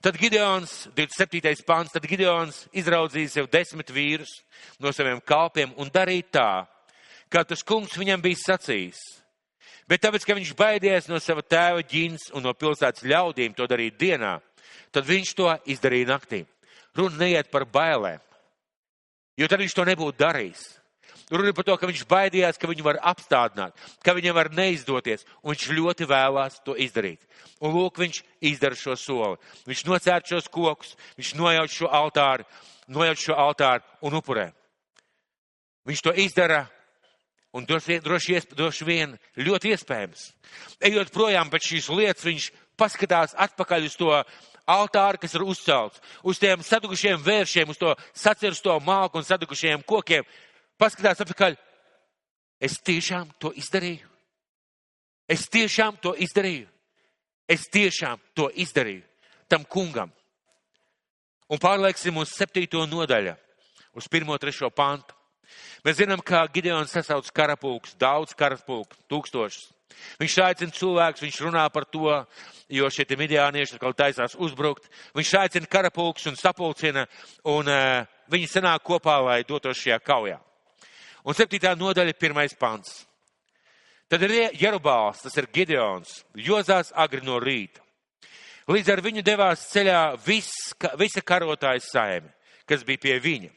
Tad Gideons, 27. pāns, tad Gideons izraudzīja sev desmit vīrus no saviem kalpiem un darīja tā, kā tas kungs viņam bija sacījis. Bet tāpēc, ka viņš baidījās no sava tēva ģins un no pilsētas ļaudīm to darīt dienā, tad viņš to izdarīja naktī. Runa neiet par bailēm, jo tad viņš to nebūtu darījis. Runa par to, ka viņš baidījās, ka viņu var apstādināt, ka viņam var neizdoties, un viņš ļoti vēlās to izdarīt. Un lūk, viņš izdara šo soli. Viņš nocērt šos kokus, viņš nojauc šo altāru, nojauc šo altāru un upurē. Viņš to izdara, un droši, droši, droši vien ļoti iespējams. Ejot projām pēc šīs lietas, viņš paskatās atpakaļ uz to altāru, kas ir uzcelts, uz tiem sadukušiem vēršiem, uz to sacirsto malku un sadukušiem kokiem, paskatās atpakaļ. Es tiešām to izdarīju. Es tiešām to izdarīju. Es tiešām to izdarīju tam kungam. Un pārlieksim uz septīto nodaļu, uz pirmo, trešo pantu. Mēs zinām, ka Gideons sasauc karapulks, daudz karapulks, tūkstošus. Viņš aicina cilvēkus, viņš runā par to, jo šie midiānieši atkal taisās uzbrukt. Viņš aicina karapulks un sapulcina, un uh, viņi sanāk kopā, lai dotos šajā kaujā. Un septītā nodaļa, pirmais pants. Tad ir Jerubāls, tas ir Gideons, jozās agri no rīta. Līdz ar viņu devās ceļā vis, visa karotāja saime, kas bija pie viņa.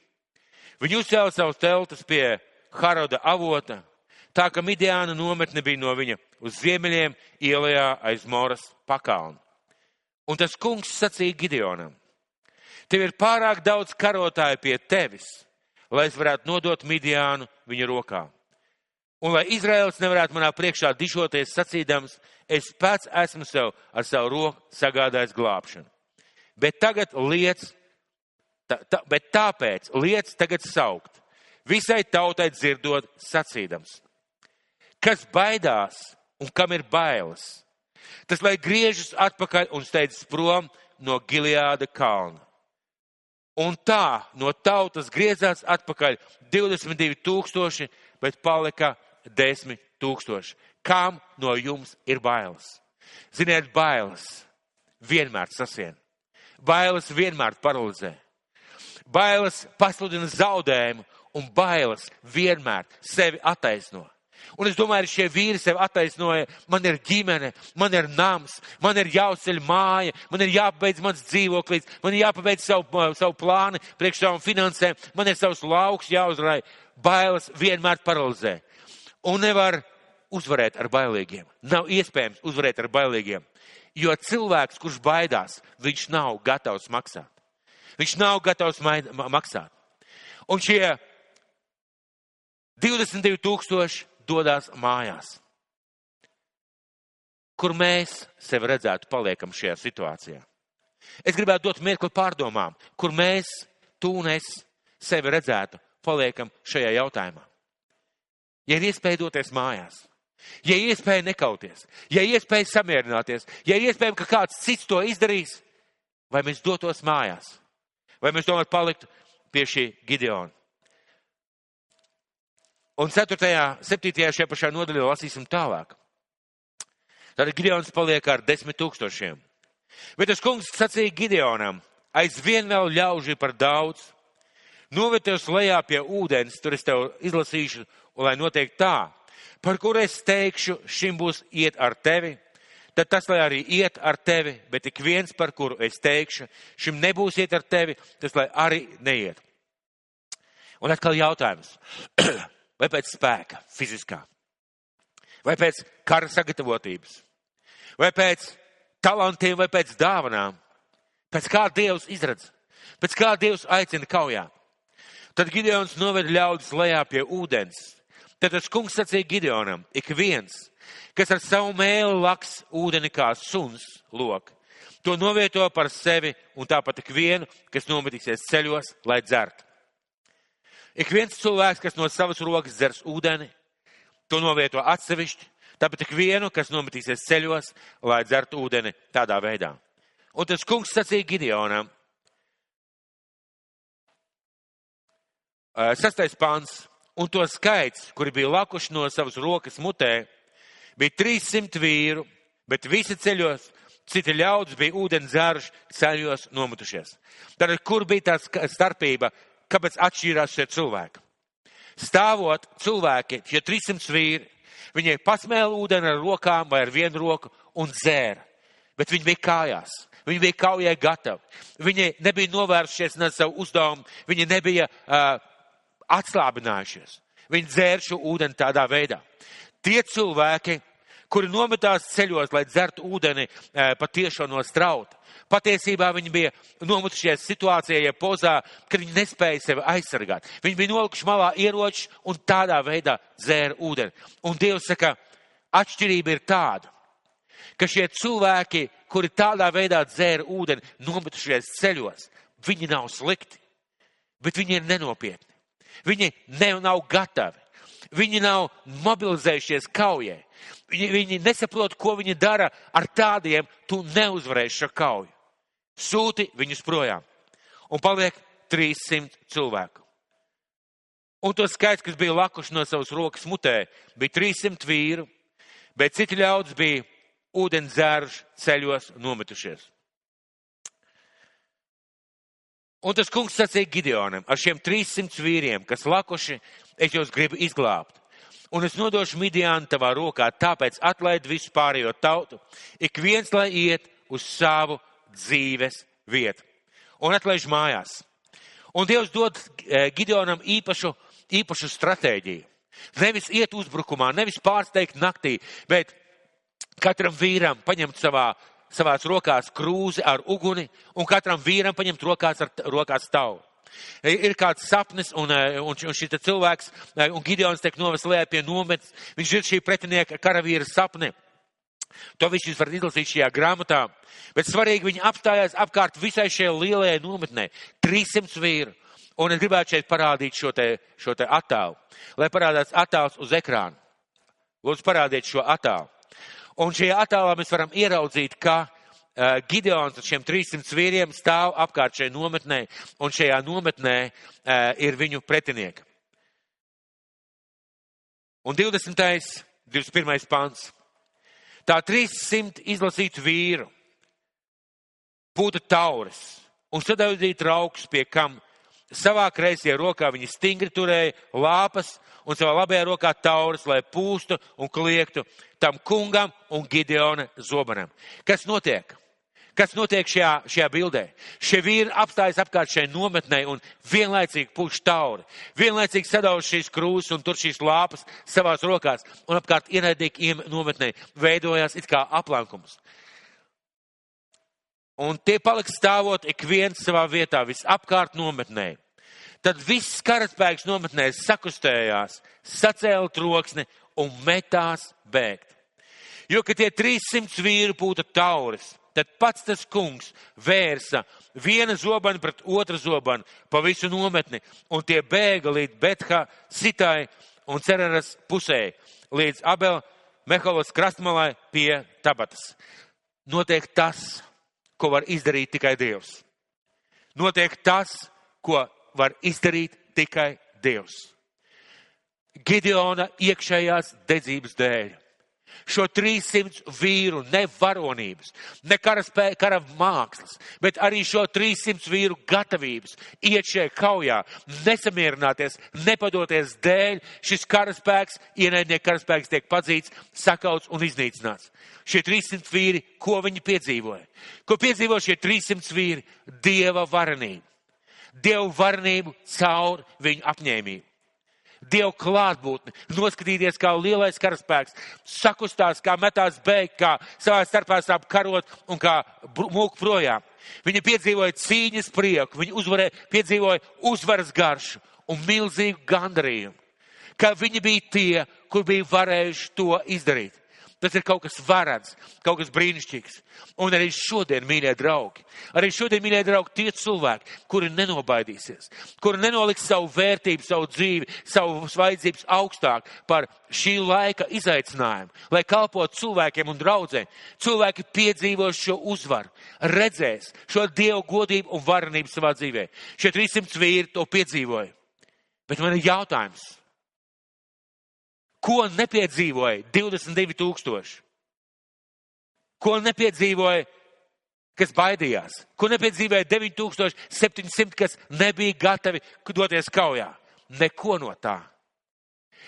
Viņi uzcēla savus teltus pie Haroda avota, tā ka Midiāna nometne bija no viņa uz ziemeļiem ielajā aiz Moras pakalnu. Un tas kungs sacīja Gideonam, tev ir pārāk daudz karotāju pie tevis, lai es varētu nodot Midiānu viņa rokā. Un lai Izraels nevarētu manā priekšā dišoties sacīdams, es pats esmu sev ar savu roku sagādājis glābšanu. Bet tagad liec, tā, tā, bet tāpēc liec tagad saukt, visai tautai dzirdot sacīdams. Kas baidās un kam ir bailes? Tas, lai griežas atpakaļ un steidzas prom no Gileāda kalna. Un tā no tautas griezās atpakaļ 22 tūkstoši, bet palika 10 tūkstoši. Kam no jums ir bailes? Ziniet, bailes vienmēr sasien. Bailes vienmēr paralizē. Bailes pasludina zaudējumu, un bailes vienmēr sevi attaisno. Un es domāju, šie vīri sev attaisnoja, man ir ģimene, man ir nams, man ir jāuzceļ māja, man ir jāpabeidz mans dzīvoklis, man ir jāpabeidz savu, savu plānu priekš savām finansēm, man ir savs lauks jāuzrai. Bailes vienmēr paralizē. Un nevar uzvarēt ar bailīgiem. Nav iespējams uzvarēt ar bailīgiem. Jo cilvēks, kurš baidās, viņš nav gatavs maksāt. Viņš nav gatavs maksāt. Un šie 22 tūkstoši dodas mājās. Kur mēs sevi redzētu, paliekam šajā situācijā? Es gribētu dot mirkli pārdomām, kur mēs, tu un es, sevi redzētu, paliekam šajā jautājumā. Ja ir iespēja doties mājās, ja ir iespēja nekauties, ja ir iespēja samierināties, ja ir iespēja, ka kāds cits to izdarīs, vai mēs dotos mājās, vai mēs tomēr paliktu pie šī Gideona. Un 4. 7. šajā pašā nodaļā lasīsim tālāk. Tad Gideons paliek ar desmit tūkstošiem. Bet tas kungs sacīja Gideonam, aizvien vēl ļauži par daudz. Novietos lejā pie ūdens, tur es tev izlasīšu, lai notiek tā, par kur es teikšu, šim būs iet ar tevi, tad tas, lai arī iet ar tevi, bet ik viens, par kuru es teikšu, šim nebūs iet ar tevi, tas, lai arī neiet. Un atkal jautājums. [CLEARS THROAT] vai pēc spēka, fiziskā, vai pēc kara sagatavotības, vai pēc talantiem, vai pēc dāvanām, pēc kā Dievs izradz, pēc kā Dievs aicina kaujā. Tad Gideons noved ļaudis lejā pie ūdens. Tad tas kungs sacīja Gideonam, ik viens, kas ar savu mēlu laks ūdeni kā suns lok, to novieto par sevi un tāpat ik vienu, kas nometīsies ceļos, lai dzertu. Ik viens cilvēks, kas no savas rokas dzers ūdeni, to novieto atsevišķi, tāpēc ik vienu, kas nometīsies ceļos, lai dzertu ūdeni tādā veidā. Un tas kungs sacīja Gideonam. Sastais pāns. un to skaits, kuri bija lakuši no savas rokas mutē, bija 300 vīru, bet visi ceļos, citi ļaudis bija ūdens dzērš, ceļos nomutušies. Tad, kur bija tā starpība, kāpēc atšķīrās šie cilvēki? Stāvot cilvēki, šie 300 vīri, viņi pasmēla ūdeni ar rokām vai ar vienu roku un dzēra, bet viņi bija kājās. Viņi bija kaujai gatavi. Viņi nebija novērsušies no savu uzdevumu. Viņi nebija uh, atslābinājušies. Viņi dzēra šo ūdeni tādā veidā. Tie cilvēki, kuri nometās ceļos, lai dzertu ūdeni uh, patiešām no strauta, patiesībā viņi bija nometušies situācijā, ja pozā, kad viņi nespēja sevi aizsargāt. Viņi bija nolikuši malā ieročus un tādā veidā dzēra ūdeni. Un Dievs saka, atšķirība ir tāda, ka šie cilvēki, kuri tādā veidā dzēra ūdeni, nometušies ceļos, viņi nav slikti, bet viņi ir nenopietni. Viņi ne, nav gatavi. Viņi nav mobilizējušies kaujai. Viņi, viņi nesaprot, ko viņi dara ar tādiem, tu neuzvarēsi šo kauju. Sūti viņus projām. Un paliek 300 cilvēku. Un to skaits, kas bija lakuši no savas rokas mutē, bija 300 vīru, bet citi ļaudis bija ūdens zērš ceļos nometušies. Un tas kungs sacīja Gideonam, ar šiem 300 vīriem, kas lakuši, es jūs gribu izglābt. Un es nodošu Midiānu tavā rokā, tāpēc atlaid visu pārējo tautu, ik viens lai iet uz savu dzīves vietu. Un atlaiž mājās. Un Dievs dod e, Gideonam īpašu, īpašu stratēģiju. Nevis iet uzbrukumā, nevis pārsteigt naktī, bet katram vīram paņemt savā, savās rokās krūzi ar uguni un katram vīram paņemt rokās ar rokās tavu. Ir kāds sapnis, un, e, un, un šis cilvēks, e, un Gideons tiek novest lejā pie nometnes, viņš ir šī pretinieka karavīra sapni. To visu jūs varat izlasīt šajā grāmatā, bet svarīgi viņi apstājās apkārt visai šai lielajai nometnē. 300 vīru. Un es gribētu šeit parādīt šo te, šo te attēlu, lai parādās attēls uz ekrāna. Lūdzu, parādiet šo attēlu. Un šajā attēlā mēs varam ieraudzīt, ka uh, Gideons ar šiem 300 vīriem stāv apkārt šai nometnē, un šajā nometnē uh, ir viņu pretinieki. Un 20. 21. pants. Tā 300 izlasītu vīru būtu tauris un sadaudīt rauks, pie kam savā kreisajā rokā viņi stingri turēja lāpas un savā labajā rokā tauris, lai pūstu un kliektu tam kungam un Gideona zobenam. Kas notiek? Kas notiek šajā, šajā bildē? Šie vīri apstājas apkārt šai nometnei un vienlaicīgi puš tauri. Vienlaicīgi sadauž šīs krūzes un tur šīs lāpas savās rokās un apkārt ienaidīgi nometnei veidojās it kā aplankums. Un tie paliks stāvot ik viens savā vietā, visapkārt nometnē. Tad viss karaspēks nometnē sakustējās, sacēla troksni un metās bēgt. Jo, ka tie 300 vīri būtu tauris, tad pats tas kungs vērsa viena zobana pret otru zobanu pa visu nometni, un tie bēga līdz Betha sitai un Cereras pusē, līdz Abel Mehalas krastmalai pie tabatas. Notiek tas, ko var izdarīt tikai Dievs. Notiek tas, ko var izdarīt tikai Dievs. Gideona iekšējās dedzības dēļ. Šo 300 vīru ne varonības, ne karaspē, kara mākslas, bet arī šo 300 vīru gatavības iet šajā kaujā, nesamierināties, nepadoties dēļ, šis karaspēks, ienaidnieku karaspēks tiek padzīts, sakauts un iznīcināts. Šie 300 vīri, ko viņi piedzīvoja? Ko piedzīvo šie 300 vīri? Dieva varenību. Dievu varenību caur viņu apņēmību. Dievu klātbūtni, noskatīties, kā lielais karaspēks sakustās, kā metās bēgt, kā savā starpā sāp karot un kā mūk projām. Viņi piedzīvoja cīņas prieku, viņi uzvarēja, piedzīvoja uzvaras garšu un milzīgu gandarījumu, ka viņi bija tie, kur bija varējuši to izdarīt. Tas ir kaut kas varants, kaut kas brīnišķīgs. Un arī šodien, mīļie draugi, arī šodien, mīļie draugi, tie cilvēki, kuri nenobaidīsies, kuri nenoliks savu vērtību, savu dzīvi, savu vajadzības augstāk par šī laika izaicinājumu, lai kalpotu cilvēkiem un draudzēm. Cilvēki piedzīvos šo uzvaru, redzēs šo dievu godību un varenību savā dzīvē. Šie 300 vīri to piedzīvoja. Bet man ir jautājums, Ko nepiedzīvoja 22 tūkstoši? Ko nepiedzīvoja, kas baidījās? Ko nepiedzīvoja 9700, kas nebija gatavi doties kaujā? Neko no tā.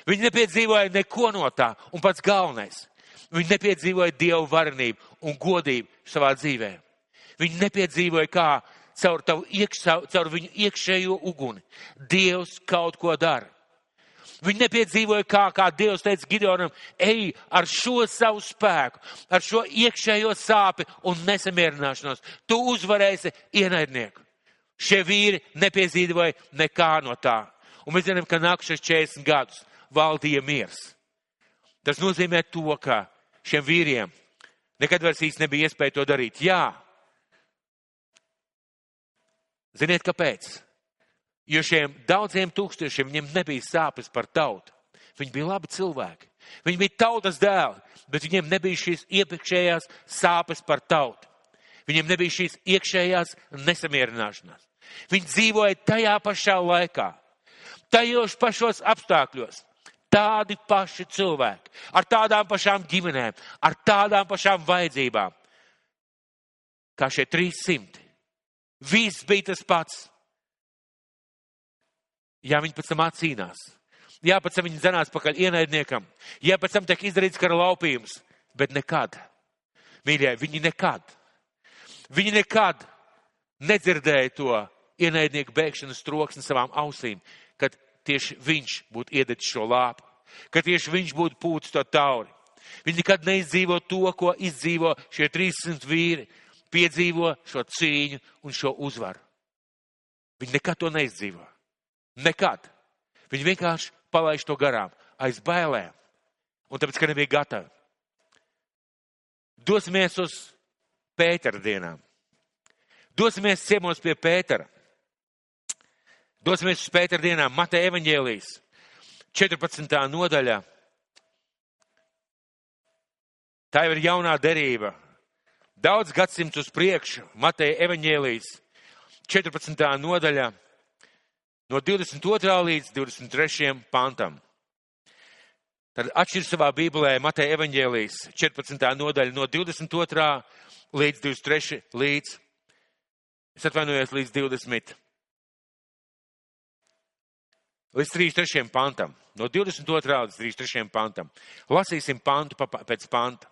Viņi nepiedzīvoja neko no tā. Un pats galvenais, viņi nepiedzīvoja dievu varenību un godību savā dzīvē. Viņi nepiedzīvoja, kā caur, iekš, caur viņu iekšējo uguni Dievs kaut ko dara. Viņi nepiedzīvoja, kā, kā Dievs teica Gideonam, ej ar šo savu spēku, ar šo iekšējo sāpi un nesamierināšanos. Tu uzvarēsi ienaidnieku. Šie vīri nepiedzīvoja nekā no tā. Un mēs zinām, ka nākušais 40 gadus valdīja miers. Tas nozīmē to, ka šiem vīriem nekad vairs īsti nebija iespēja to darīt. Jā. Ziniet, kāpēc? Jo šiem daudziem tūkstošiem viņiem nebija sāpes par tautu. Viņi bija labi cilvēki. Viņi bija tautas dēli, bet viņiem nebija šīs iepriekšējās sāpes par tautu. Viņiem nebija šīs iekšējās nesamierināšanās. Viņi dzīvoja tajā pašā laikā, tajos pašos apstākļos. Tādi paši cilvēki, ar tādām pašām ģimenēm, ar tādām pašām vajadzībām, kā šie 300. Viss bija tas pats. Jā, viņi pēc tam atcīnās. Jā, pēc tam viņi zinās pakaļ ienaidniekam. Jā, pēc tam tiek izdarīts kara laupījums. Bet nekad, mīļie, viņi nekad, viņi nekad nedzirdēja to ienaidnieku bēgšanas troksni savām ausīm, kad tieši viņš būtu iededzis šo lāpu, ka tieši viņš būtu pūcis to tauri. Viņi nekad neizdzīvo to, ko izdzīvo šie 300 vīri, piedzīvo šo cīņu un šo uzvaru. Viņi nekad to neizdzīvo. Nekad. Viņi vienkārši palaiž to garām, aiz bailēm. Un tāpēc, ka nebija gatavi. Dosimies uz Pētera dienām. Dosimies ciemos pie Pētera. Dosimies uz Pētera dienām. Mateja evaņģēlijas 14. nodaļā. Tā jau ir jaunā derība. Daudz gadsimtu uz priekšu. Mateja evaņģēlijas 14. nodaļā no 22. līdz 23. pantam. Tad atšķir savā Bībelē Mateja evaņģēlijas 14. nodaļa no 22. līdz 23. līdz, es atvainojos, līdz 20. Līdz 33. pantam. No 22. līdz 33. pantam. Lasīsim pantu pēc panta.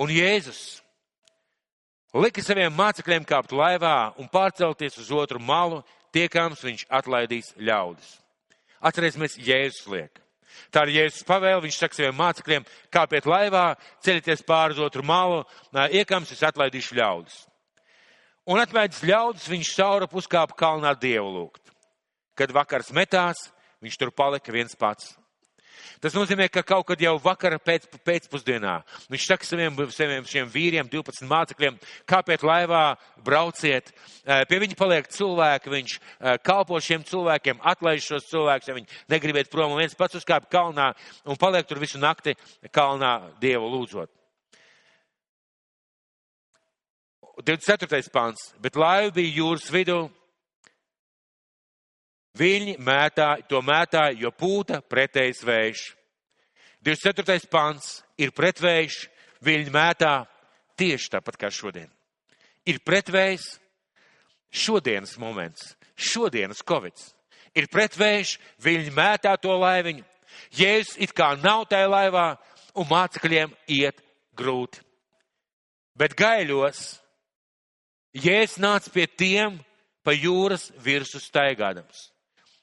Un Jēzus lika saviem mācekļiem kāpt laivā un pārcelties uz otru malu, tiekams viņš atlaidīs ļaudis. Atcerēsimies, Jēzus liek. Tā ir Jēzus pavēle, viņš saka saviem mācekļiem, kāpiet laivā, ceļieties pāri uz otru malu, iekams es atlaidīšu ļaudis. Un atvēdis ļaudis, viņš saura puskāpu kalnā dievu lūgt. Kad vakars metās, viņš tur palika viens pats. Tas nozīmē, ka kaut kad jau vakara pēc, pēcpusdienā viņš saka saviem, saviem šiem vīriem, 12 mācekļiem, kāpēc laivā brauciet. Pie viņa paliek cilvēki, viņš kalpo šiem cilvēkiem, atlaiž šos cilvēkus, ja viņi negribiet prom, un viens pats uzkāp kalnā un paliek tur visu nakti kalnā Dievu lūdzot. 24. pants, bet laiva bija jūras vidū, Viņi mētāja, to mētāja, jo pūta pretējs vējš. 24. pants ir pretvējš, viņi mētā tieši tāpat kā šodien. Ir pretvējs šodienas moments, šodienas covid. Ir pretvējš, viņi mētā to laiviņu. Jēzus it kā nav tajā laivā un mācekļiem iet grūti. Bet gaiļos Jēzus nāca pie tiem pa jūras virsu staigādams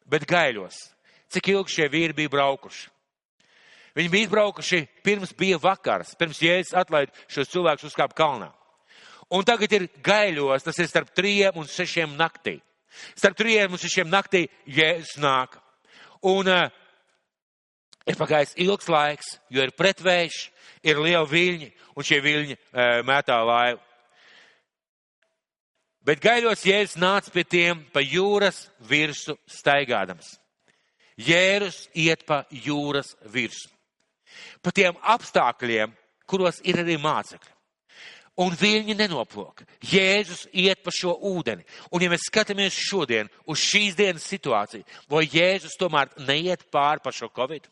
bet gaiļos. Cik ilgi šie vīri bija braukuši? Viņi bija izbraukuši pirms bija vakars, pirms jēzus atlaid šos cilvēkus uzkāpt kalnā. Un tagad ir gaiļos, tas ir starp trījiem un sešiem naktī. Starp trījiem un sešiem naktī jēzus nāk. Un uh, ir pagājis ilgs laiks, jo ir pretvējš, ir liela viļņi, un šie viļņi uh, mētā laivu. Bet gaļos Jēzus nāca pie tiem pa jūras virsu staigādams. Jēzus iet pa jūras virsu. Pa tiem apstākļiem, kuros ir arī mācekļi. Un viņi nenoplok. Jēzus iet pa šo ūdeni. Un ja mēs skatāmies šodien uz šīs dienas situāciju, vai Jēzus tomēr neiet pāri pa šo covid?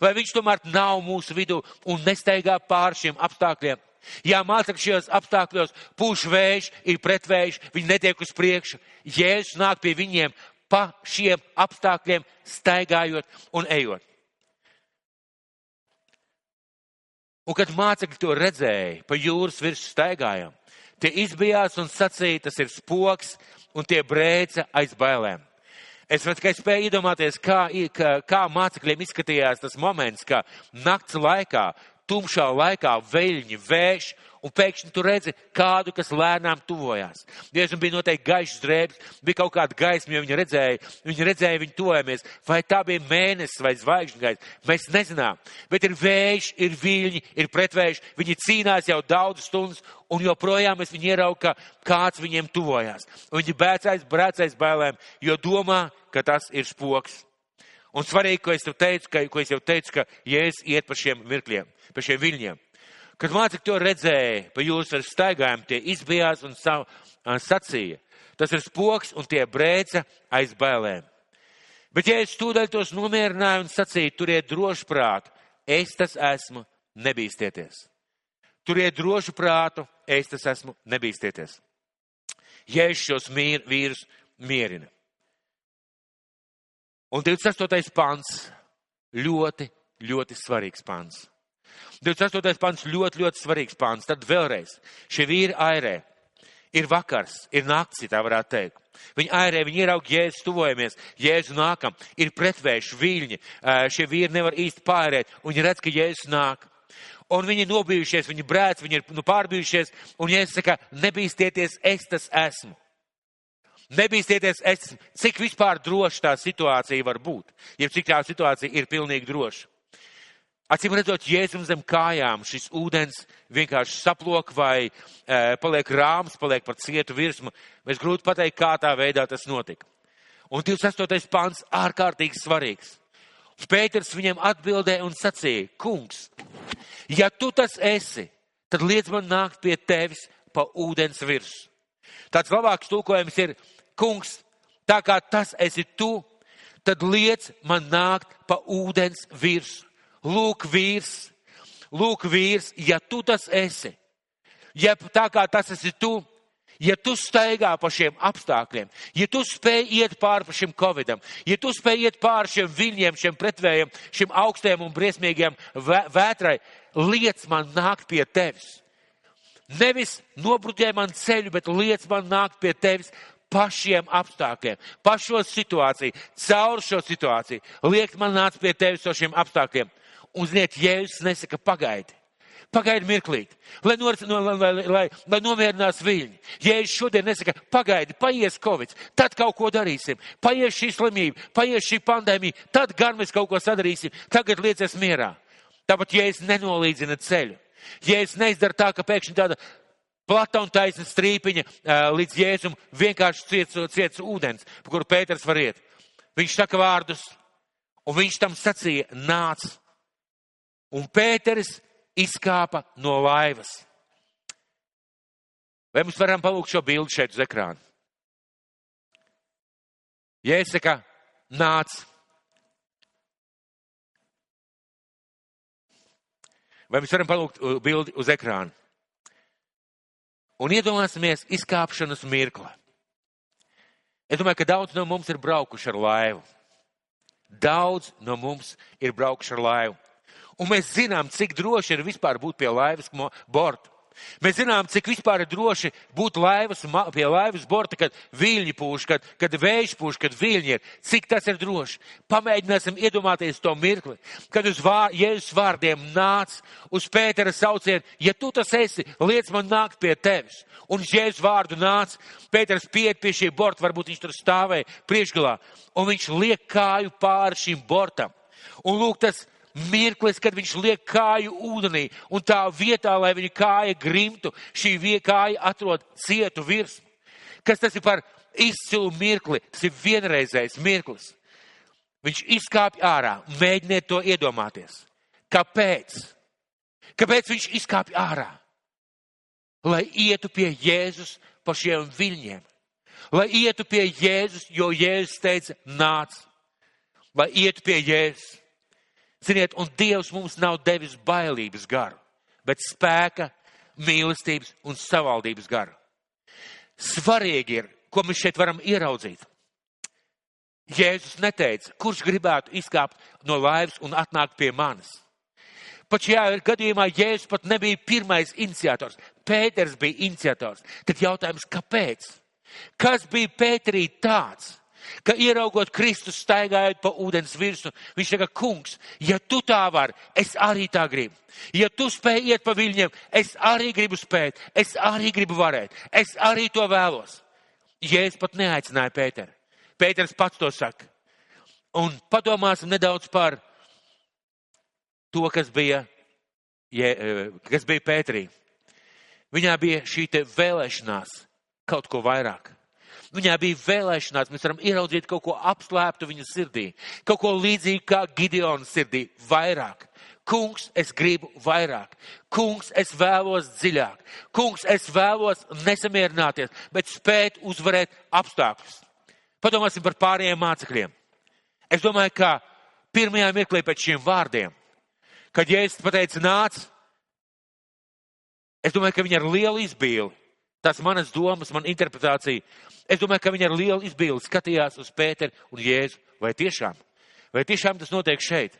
Vai viņš tomēr nav mūsu vidū un nesteigā pār šiem apstākļiem? Jā, mācekļi šajos apstākļos pūš vējš, ir pretvējš, viņi netiek uz priekšu. Jēzus nāk pie viņiem pa šiem apstākļiem, staigājot un ejot. Un kad mācekļi to redzēja, pa jūras virsmu staigājām, tie izbijās un sacīja, tas ir spoks, un tie brēca aiz bailēm. Es tikai spēju iedomāties, kā, kā, kā mācekļiem izskatījās tas moments, ka nakts laikā, tumšā laikā veļņi, vējš, un pēkšņi tu redzi kādu, kas lēnām tuvojās. Diezgan bija noteikti gaišs drēbes, bija kaut kāda gaisma, jo viņi redzēja, viņi redzēja, viņi tojamies. Vai tā bija mēnesis vai zvaigžņu gaisa, mēs nezinām. Bet ir vējš, ir viļņi, ir pretvējš, viņi cīnās jau daudz stundas, un joprojām es viņu ieraugu, ka kāds viņiem tuvojās. Viņi bēcais, brēcais bailēm, jo domā, ka tas ir spoks. Un svarīgi, ko es tev teicu, ka, ko es jau teicu, ka Jēzus iet pa šiem mirkļiem, pa šiem viļņiem. Kad mācekļi to redzēja, pa jūsu ar staigājumu tie izbijās un savu, sacīja. Tas ir spoks un tie brēca aiz bailēm. Bet ja es tūdaļ tos nomierināju un sacīju, turiet drošu prātu, es tas esmu, nebīstieties. Turiet drošu prātu, es tas esmu, nebīstieties. Ja es šos mīr, vīrus mierinu. Un 28. pants ļoti, ļoti svarīgs pants. 28. pants ļoti, ļoti svarīgs pants. Tad vēlreiz, šie vīri airē. Ir vakars, ir nakts, tā varētu teikt. Viņi airē, viņi ieraug jēzus, tuvojamies, jēzu nākam, ir pretvējuši viļņi, šie vīri nevar īsti pārēt, un viņi redz, ka jēzus nāk. Un viņi ir nobijušies, viņi brēc, viņi ir nu, pārbijušies, un jēzus saka, nebīstieties, es tas esmu. Nebīstieties, es, cik vispār droši tā situācija var būt, ja cik tā situācija ir pilnīgi droša. Acīm redzot, jēzum zem kājām šis ūdens vienkārši saplok vai e, paliek rāms, paliek par cietu virsmu. Mēs grūti pateikt, kā tā veidā tas notika. Un 28. pāns ārkārtīgi svarīgs. Pēters viņam atbildēja un sacīja, kungs, ja tu tas esi, tad liec man nākt pie tevis pa ūdens virsmu. Tāds labāks tūkojums ir, kungs, tā kā tas esi tu, tad liec man nākt pa ūdens virsmu. Lūk, vīrs, lūk, vīrs, ja tu tas esi, ja tā kā tas esi tu, ja tu staigā pa šiem apstākļiem, ja tu spēj iet pāri šim covidam, ja tu spēj iet pāri šiem viļņiem, šiem pretvējiem, šim augstiem un briesmīgiem vētrai, liec man nākt pie tevis. Nevis nobruģē man ceļu, bet liec man nākt pie tevis pa šiem apstākļiem, pa šo situāciju, caur šo situāciju. Liek man nākt pie tevis ar šiem apstākļiem. Un, ziniet, Jēzus nesaka, pagaidi. Pagaidi mirklīt, lai, nor, no, lai, lai, lai, nomierinās viļņi. Jēzus šodien nesaka, pagaidi, paies Covid, tad kaut ko darīsim. Paies šī slimība, paies šī pandēmija, tad gan mēs kaut ko sadarīsim. Tagad liecies mierā. Tāpat Jēzus nenolīdzina ceļu. Jēzus neizdara tā, ka pēkšņi tāda plata un taisna strīpiņa līdz Jēzum vienkārši ciets, ciets ūdens, pa kuru Pēters var iet. Viņš saka vārdus, un viņš tam sacīja, nāc un Pēteris izkāpa no laivas. Vai mums varam palūkt šo bildi šeit uz ekrāna? Jēsaka nāc. Vai mēs varam palūkt bildi uz ekrāna? Un iedomāsimies izkāpšanas mirkli. Es domāju, ka daudz no mums ir braukuši ar laivu. Daudz no mums ir braukuši ar laivu. Un mēs zinām, cik droši ir vispār būt pie laivas borta. Mēs zinām, cik vispār ir droši būt laivas, pie laivas borta, kad viļņi pūš, kad, kad vējš pūš, kad viļņi ir. Cik tas ir droši? Pamēģināsim iedomāties to mirkli, kad uz vār, Jēzus vārdiem nāc uz Pētera saucienu, ja tu tas esi, liec man nākt pie tevis. Un uz Jēzus vārdu nāc, Pēters piet pie šī borta, varbūt viņš tur stāvēja priekšgalā, un viņš liek kāju pāri šim bortam. Un lūk, tas mirklis, kad viņš liek kāju ūdenī, un tā vietā, lai viņa kāja grimtu, šī kāja atrod cietu virsmu. Kas tas ir par izcilu mirkli? Tas ir vienreizējs mirklis. Viņš izkāpj ārā, mēģiniet to iedomāties. Kāpēc? Kāpēc viņš izkāpj ārā? Lai ietu pie Jēzus pa šiem viļņiem. Lai ietu pie Jēzus, jo Jēzus teica, nāc. Lai ietu pie Jēzus. Ziniet, un Dievs mums nav devis bailības garu, bet spēka, mīlestības un savaldības garu. Svarīgi ir, ko mēs šeit varam ieraudzīt. Jēzus neteica, kurš gribētu izkāpt no laivas un atnākt pie manis. Pat šajā gadījumā Jēzus pat nebija pirmais iniciators. Pēters bija iniciators. Tad jautājums, kāpēc? Kas bija Pēterī tāds, ka ieraugot Kristus staigājot pa ūdens virsmu, viņš saka, kungs, ja tu tā vari, es arī tā gribu. Ja tu spēj iet pa viļņiem, es arī gribu spēt, es arī gribu varēt, es arī to vēlos. Jēzus pat neaicināja Pēteru. Pēters pats to saka. Un padomāsim nedaudz par to, kas bija, eh, kas bija Pēterī. Viņā bija šī vēlēšanās kaut ko vairāk. Viņā bija vēlēšanās, mēs varam ieraudzīt kaut ko apslēptu viņa sirdī, kaut ko līdzīgu kā Gideona sirdī, vairāk. Kungs, es gribu vairāk. Kungs, es vēlos dziļāk. Kungs, es vēlos nesamierināties, bet spēt uzvarēt apstākļus. Padomāsim par pārējiem mācekļiem. Es domāju, ka pirmajā mirklī pēc šiem vārdiem, kad Jēzus pateica nāc, es domāju, ka viņi ar lielu izbīli, tās manas domas, man interpretācija, es domāju, ka viņi ar lielu izbīli skatījās uz Pēteru un Jēzu. Vai tiešām? Vai tiešām tas notiek šeit?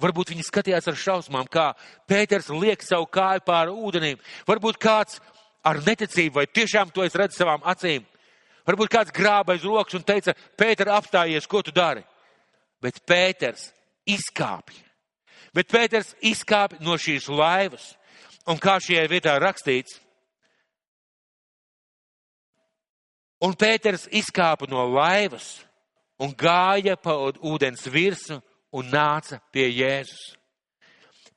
Varbūt viņi skatījās ar šausmām, kā Pēters liek savu kāju pāri ūdenim. Varbūt kāds ar neticību, vai tiešām to es redzu savām acīm. Varbūt kāds grāba aiz rokas un teica, Pēter, apstājies, ko tu dari? Bet Pēters izkāpja. Bet Pēters izkāpja no šīs laivas. Un kā šajā vietā rakstīts, un Pēters izkāpa no laivas un gāja pa ūdens virsu un nāca pie Jēzus.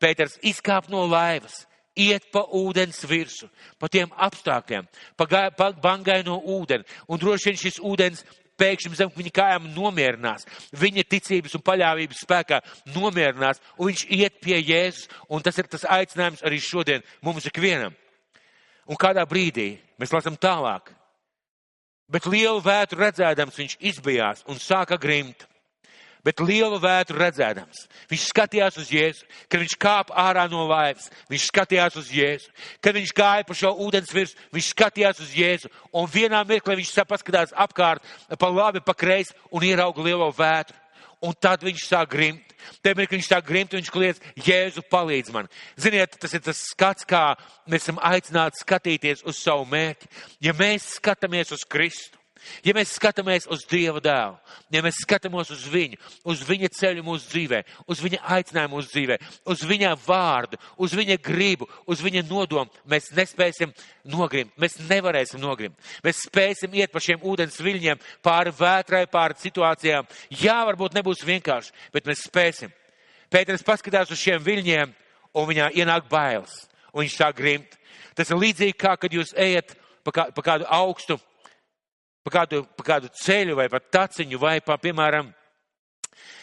Pēters izkāpa no laivas, iet pa ūdens virsu, pa tiem apstākļiem, pa, pa bangaino ūdeni. Un droši vien šis ūdens pēkšņi zem viņa kājām nomierinās. Viņa ticības un paļāvības spēkā nomierinās, un viņš iet pie Jēzus. Un tas ir tas aicinājums arī šodien mums ikvienam. Un kādā brīdī mēs lasām tālāk. Bet lielu vētru redzēdams, viņš izbijās un sāka grimt bet lielu vētru redzēdams. Viņš skatījās uz Jēzu, kad viņš kāpa ārā no laivas, viņš skatījās uz Jēzu, kad viņš gāja pa šo ūdens virsmu, viņš skatījās uz Jēzu, un vienā mirklī viņš paskatās apkārt, pa labi, pa kreisi un ierauga lielo vētru. Un tad viņš sāk grimt. Tajā mirklī viņš sāk grimt, un viņš kliedz, Jēzu palīdz man. Ziniet, tas ir tas skats, kā mēs esam aicināti skatīties uz savu mērķi. Ja mēs skatāmies uz Kristu, Ja mēs skatāmies uz Dieva dēlu, ja mēs skatāmies uz viņu, uz viņa ceļu mūsu dzīvē, uz viņa aicinājumu mūsu dzīvē, uz viņa vārdu, uz viņa gribu, uz viņa nodomu, mēs nespēsim nogrimt, mēs nevarēsim nogrimt. Mēs spēsim iet pa šiem ūdens viļņiem, pāri vētrai, pāri situācijām. Jā, varbūt nebūs vienkārši, bet mēs spēsim. Pēters paskatās uz šiem viļņiem, un viņā ienāk bailes, un viņš sāk grimt. Tas ir līdzīgi kā, kad jūs ejat pa, kā, pa kādu augstu pa kādu, pa kādu ceļu vai pa taciņu vai pa, piemēram,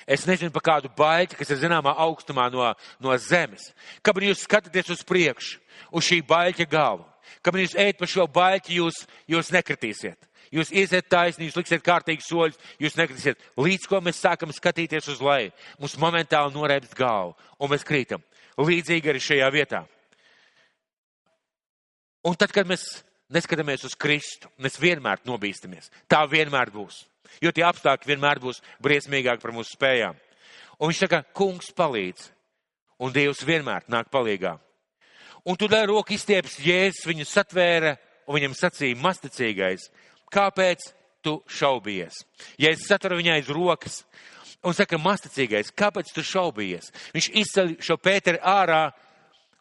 es nezinu, pa kādu baļķi, kas ir zināmā augstumā no, no zemes. Kad jūs skatāties uz priekšu, uz šī baļķa galvu, kad jūs ejat pa šo baļķi, jūs, jūs nekritīsiet. Jūs iesiet taisni, jūs liksiet kārtīgi soļus, jūs nekritīsiet. Līdz ko mēs sākam skatīties uz leju, mums momentāli noreibst galvu un mēs krītam. Līdzīgi arī šajā vietā. Un tad, kad mēs neskatāmies uz Kristu, mēs vienmēr nobīstamies. Tā vienmēr būs. Jo tie apstākļi vienmēr būs briesmīgāki par mūsu spējām. Un viņš saka, kungs palīdz. Un Dievs vienmēr nāk palīgā. Un tu dēļ roku izstieps Jēzus viņu satvēra un viņam sacīja masticīgais, kāpēc tu šaubies? Jēzus satura viņai aiz rokas un saka, masticīgais, kāpēc tu šaubies? Viņš izceļ šo Pēteru ārā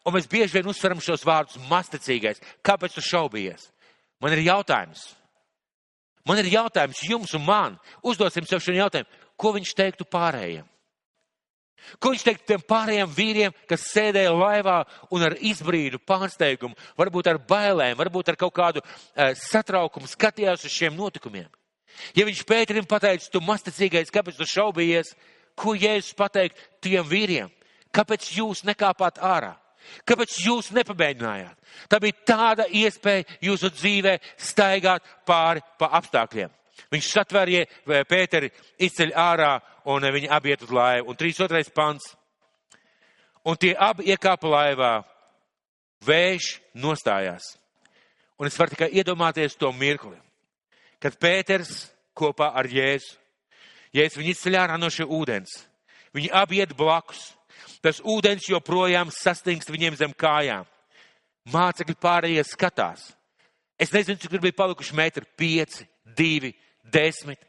Un mēs bieži vien uzsveram šos vārdus masticīgais. Kāpēc tu šaubies? Man ir jautājums. Man ir jautājums jums un man. Uzdosim sev šo jautājumu. Ko viņš teiktu pārējiem? Ko viņš teiktu tiem pārējiem vīriem, kas sēdēja laivā un ar izbrīdu, pārsteigumu, varbūt ar bailēm, varbūt ar kaut kādu uh, satraukumu skatījās uz šiem notikumiem? Ja viņš Pēterim pateica, tu masticīgais, kāpēc tu šaubījies, ko Jēzus pateikt tiem vīriem? Kāpēc jūs nekāpāt ārā? Kāpēc jūs nepamēģinājāt? Tā bija tāda iespēja jūsu dzīvē staigāt pāri pa apstākļiem. Viņš satvērie Pēteri izceļ ārā un viņi abiet uz laivu. Un 32. pants. Un tie abi iekāpa laivā. Vējš nostājās. Un es varu tikai iedomāties to mirkli, kad Pēters kopā ar Jēzu, Jēzus viņi izceļ ārā no šī ūdens, viņi abi iet blakus. Tas ūdens joprojām sastingst viņiem zem kājām. Mācekļi pārējie skatās. Es nezinu, cik tur bija palikuši metri, pieci, divi, desmit.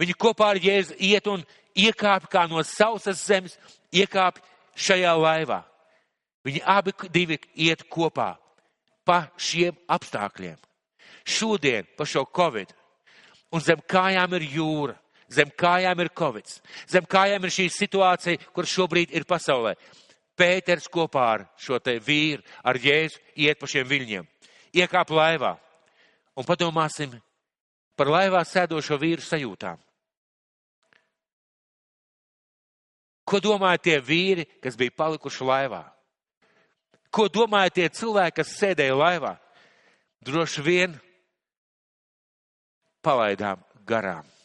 Viņi kopā ar Jēzu iet un iekāpj kā no sausas zemes, iekāpj šajā laivā. Viņi abi divi iet kopā pa šiem apstākļiem. Šodien, pa šo covid, un zem kājām ir jūra, zem kājām ir covid, zem kājām ir šī situācija, kur šobrīd ir pasaulē. Pēters kopā ar šo te vīru, ar Jēzu, iet pa šiem viļņiem, iekāp laivā. Un padomāsim par laivā sēdošo vīru sajūtām. Ko domāja tie vīri, kas bija palikuši laivā? Ko domāja tie cilvēki, kas sēdēja laivā? Droši vien palaidām garām.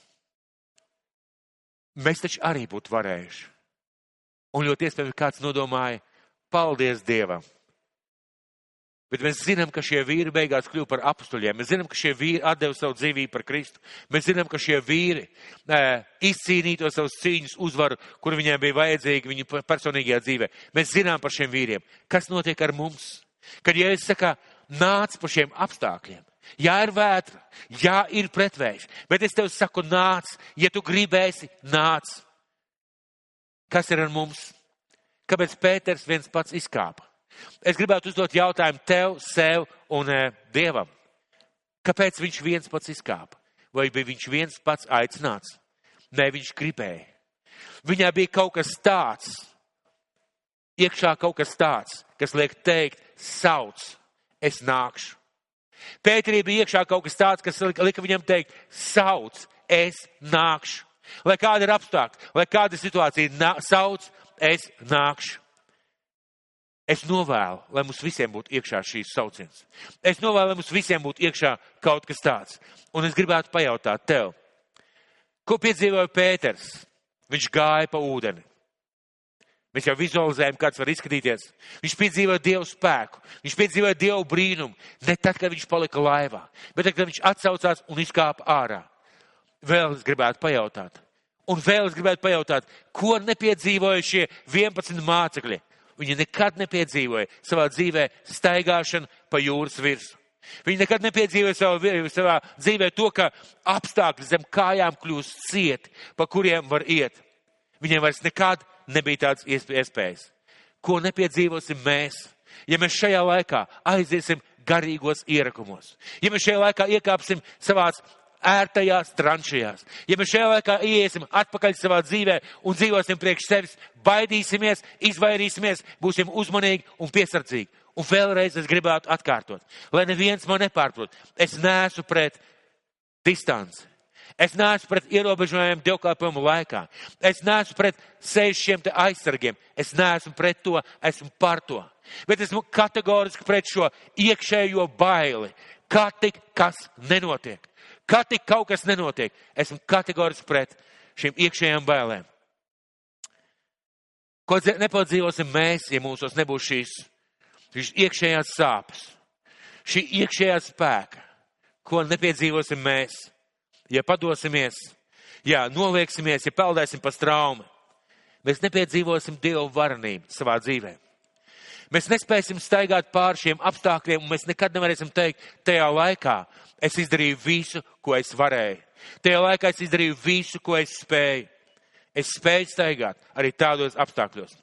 Mēs taču arī būtu varējuši. Un ļoti iespējams, kāds nodomāja, paldies Dievam, Bet mēs zinām, ka šie vīri beigās kļuva par apstuļiem. Mēs zinām, ka šie vīri atdeva savu dzīvību par Kristu. Mēs zinām, ka šie vīri e, izcīnīja to savus cīņas uzvaru, kur viņiem bija vajadzīgi viņu personīgajā dzīvē. Mēs zinām par šiem vīriem. Kas notiek ar mums? Kad Jēzus saka, nāc pa šiem apstākļiem. Jā, ir vētra, jā, ir pretvējš, bet es tev saku, nāc, ja tu gribēsi, nāc. Kas ir ar mums? Kāpēc Pēters viens pats izkāpa? Es gribētu uzdot jautājumu tev, sev un e, Dievam. Kāpēc viņš viens pats izkāpa? Vai bija viņš viens pats aicināts? Nē, viņš gribēja. Viņā bija kaut kas tāds, iekšā kaut kas tāds, kas liek teikt, sauc, es nākšu. Pēterī bija iekšā kaut kas tāds, kas lika viņam teikt, sauc, es nākšu. Lai kāda ir apstākļa, lai kāda situācija nā, sauc, es nākšu. Es novēlu, lai mums visiem būtu iekšā šīs sauciens. Es novēlu, lai mums visiem būtu iekšā kaut kas tāds. Un es gribētu pajautāt tev, ko piedzīvoja Pēters? Viņš gāja pa ūdeni. Mēs jau vizualizējam, kāds var izskatīties. Viņš piedzīvoja Dievu spēku, viņš piedzīvoja Dievu brīnumu. Ne tad, kad viņš palika laivā, bet tad, kad viņš atsaucās un izkāpa ārā. Vēl es gribētu pajautāt. Un vēl es gribētu pajautāt, ko nepiedzīvoja šie 11 mācekļi. Viņi nekad nepiedzīvoja savā dzīvē staigāšanu pa jūras virsmu. Viņi nekad nepiedzīvoja savā, savā dzīvē to, ka apstākļi zem kājām kļūst cieti, pa kuriem var iet. Viņiem vairs nekad nebija tāds iespējas. Ko nepiedzīvosim mēs, ja mēs šajā laikā aiziesim garīgos ierakumos, ja mēs šajā laikā iekāpsim savās ērtajās tranšajās. Ja mēs šajā laikā iesim atpakaļ savā dzīvē un dzīvosim priekš sevis, baidīsimies, izvairīsimies, būsim uzmanīgi un piesardzīgi. Un vēlreiz es gribētu atkārtot, lai neviens man nepārprot. Es neesmu pret distanci. Es neesmu pret ierobežojumiem dievkalpojumu laikā. Es neesmu pret sešiem aizsargiem. Es neesmu pret to, esmu par to. Bet esmu kategoriski pret šo iekšējo baili, kā tik kas nenotiek. Kā tik kaut kas nenotiek, esmu kategoriski pret šīm iekšējām bailēm. Ko nepadzīvosim mēs, ja mūsos nebūs šīs, šīs iekšējās sāpes, šī iekšējā spēka, ko nepiedzīvosim mēs, ja padosimies, ja nolieksimies, ja peldēsim pa straumi. Mēs nepiedzīvosim Dievu varenību savā dzīvē. Mēs nespēsim staigāt pār šiem apstākļiem, un mēs nekad nevarēsim teikt, tajā laikā es izdarīju visu, ko es varēju. Tajā laikā es izdarīju visu, ko es spēju. Es spēju staigāt arī tādos apstākļos.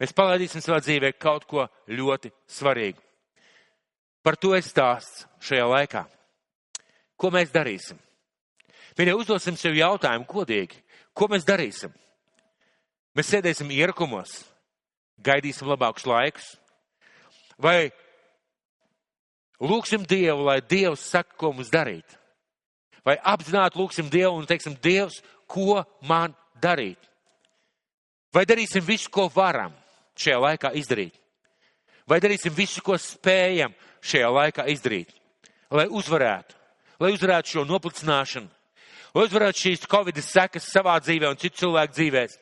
Mēs palaidīsim savā dzīvē kaut ko ļoti svarīgu. Par to es stāsts šajā laikā. Ko mēs darīsim? Vienīgi uzdosim sev jautājumu godīgi, ko mēs darīsim? Mēs sēdēsim ierakumos, gaidīsim labākus laikus, Vai lūksim Dievu, lai Dievs saka, ko mums darīt? Vai apzināti lūksim Dievu un teiksim, Dievs, ko man darīt? Vai darīsim visu, ko varam šajā laikā izdarīt? Vai darīsim visu, ko spējam šajā laikā izdarīt? Lai uzvarētu, lai uzvarētu šo noplicināšanu, lai uzvarētu šīs Covid sekas savā dzīvē un citu cilvēku dzīvēs,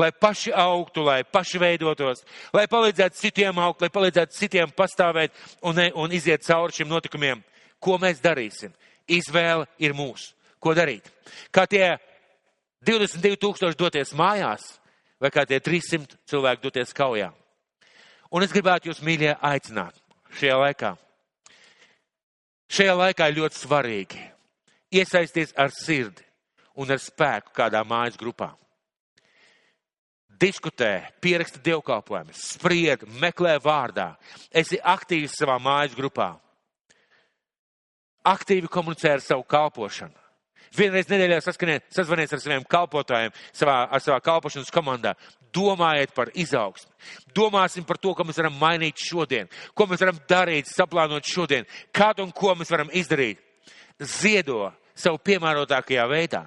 lai paši augtu, lai paši veidotos, lai palīdzētu citiem augt, lai palīdzētu citiem pastāvēt un, un iziet cauri šiem notikumiem. Ko mēs darīsim? Izvēle ir mūsu. Ko darīt? Kā tie 22 tūkstoši doties mājās, vai kā tie 300 cilvēki doties kaujā? Un es gribētu jūs, mīļie, aicināt šajā laikā. Šajā laikā ir ļoti svarīgi iesaisties ar sirdi un ar spēku kādā mājas grupā. Diskutē, pieraksta dievkalpojumus, spried, meklē vārdā. Esi aktīvs savā mājas grupā. Aktīvi komunicē ar savu kalpošanu. Vienreiz nedēļā sazvaniet ar saviem kalpotājiem, savā, ar savā kalpošanas komandā. Domājiet par izaugsmu. Domāsim par to, ko mēs varam mainīt šodien, ko mēs varam darīt, saplānot šodien, kādu un ko mēs varam izdarīt. Ziedo savu piemērotākajā veidā.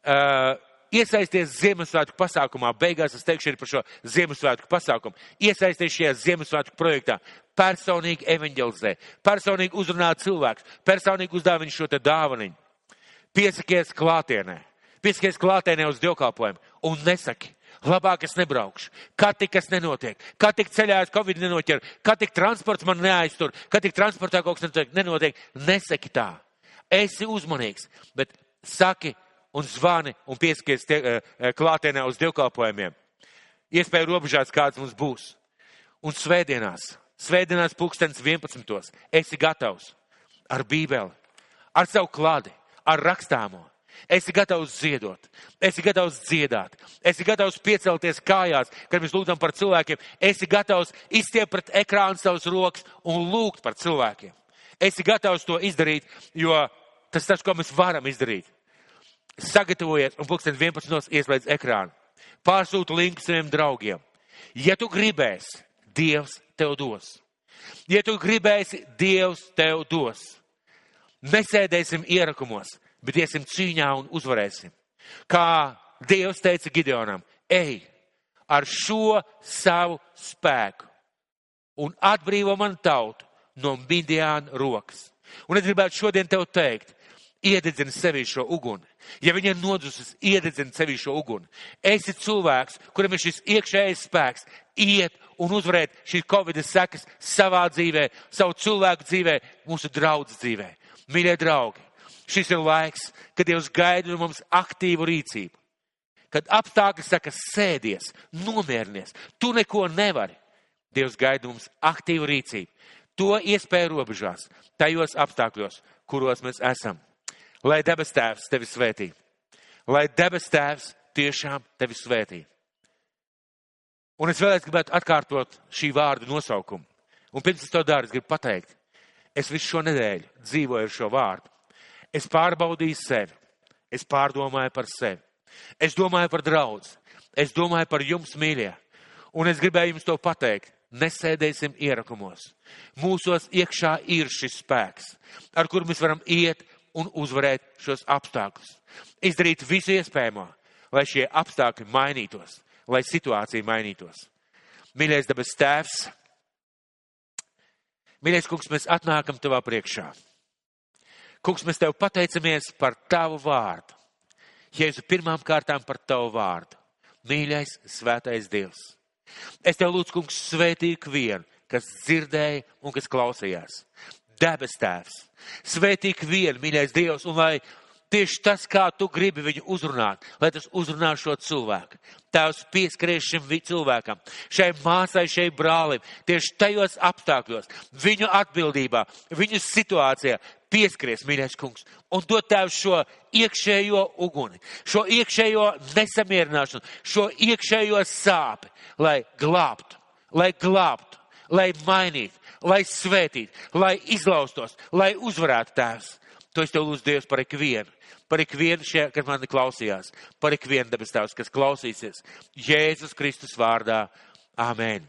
Uh, iesaisties Ziemassvētku pasākumā. Beigās es teikšu arī par šo Ziemassvētku pasākumu. Iesaisties šajā Ziemassvētku projektā. Personīgi evanģelizē, personīgi uzrunā cilvēks, personīgi uzdāvina viņu šo te dāvaniņu. Piesakies klātienē, piesakies klātienē uz dievkalpojumu un nesaki, labāk es nebraukšu. Kad tik kas nenotiek, kad tik ceļā es Covid nenoķeru, kad tik transports man neaiztur, kad tik transportā kaut kas nenotiek, nesaki tā. Esi uzmanīgs, bet saki un zvani un pieskaties tie, uh, klātienē uz dievkalpojumiem. Iespēja robežās kāds mums būs. Un svētdienās, svētdienās pulkstens 11. esi gatavs ar bībeli, ar savu klādi, ar rakstāmo. Esi gatavs ziedot, esi gatavs dziedāt, esi gatavs piecelties kājās, kad mēs lūdzam par cilvēkiem, esi gatavs izstiept pret ekrānu savus rokas un lūgt par cilvēkiem. Esi gatavs to izdarīt, jo tas tas, ko mēs varam izdarīt sagatavojies un pulksten 11. ieslēdz ekrānu. Pārsūta linku saviem draugiem. Ja tu gribēsi, Dievs tev dos. Ja tu gribēsi, Dievs tev dos. Nesēdēsim ierakumos, bet iesim cīņā un uzvarēsim. Kā Dievs teica Gideonam, ej ar šo savu spēku un atbrīvo man tautu no Midiāna rokas. Un es gribētu šodien tev teikt, iededzina sevī šo uguni. Ja viņa ir nodusis, iededzina sevī šo uguni. Esi cilvēks, kuram ir šis iekšējais spēks, iet un uzvarēt šīs covid sekas savā dzīvē, savu cilvēku dzīvē, mūsu draugu dzīvē. Mīļie draugi, šis ir laiks, kad Dievs gaida no mums aktīvu rīcību. Kad apstākļi saka, sēdies, nomierinies, tu neko nevari. Dievs gaida mums aktīvu rīcību. To iespēju robežās, tajos apstākļos, kuros mēs esam. Lai debes tēvs tevi svētī. Lai debes tēvs tiešām tevi svētī. Un es vēlreiz gribētu atkārtot šī vārda nosaukumu. Un pirms es to daru, es gribu pateikt, es visu šo nedēļu dzīvoju ar šo vārdu. Es pārbaudīju sevi, es pārdomāju par sevi, es domāju par draudz, es domāju par jums, mīļie. Un es gribēju jums to pateikt, nesēdēsim ierakumos. Mūsos iekšā ir šis spēks, ar kur mēs varam iet un uzvarēt šos apstākļus. Izdarīt visu iespējamo, lai šie apstākļi mainītos, lai situācija mainītos. Mīļais dabas tēvs, mīļais kungs, mēs atnākam tavā priekšā. Kungs, mēs tev pateicamies par tavu vārdu. Jēzu pirmām kārtām par tavu vārdu. Mīļais, svētais Dievs. Es tev lūdzu, kungs, svētī ikvienu, kas dzirdēja un kas klausījās debes tēvs. Svētīgi vien, mīļais Dievs, un lai tieši tas, kā tu gribi viņu uzrunāt, lai tas uzrunā šo cilvēku. Tēvs pieskaries šim cilvēkam, šai māsai, šai brālim, tieši tajos apstākļos, viņu atbildībā, viņu situācijā, pieskaries, mīļais kungs, un dod tev šo iekšējo uguni, šo iekšējo nesamierināšanu, šo iekšējo sāpi, lai glābtu, lai glābtu, lai mainītu, lai svētītu, lai izlaustos, lai uzvarētu tēvs. To es tev lūdzu Dievs par ikvienu, par ikvienu šie, kas mani klausījās, par ikvienu debes tēvs, kas klausīsies. Jēzus Kristus vārdā. Āmen.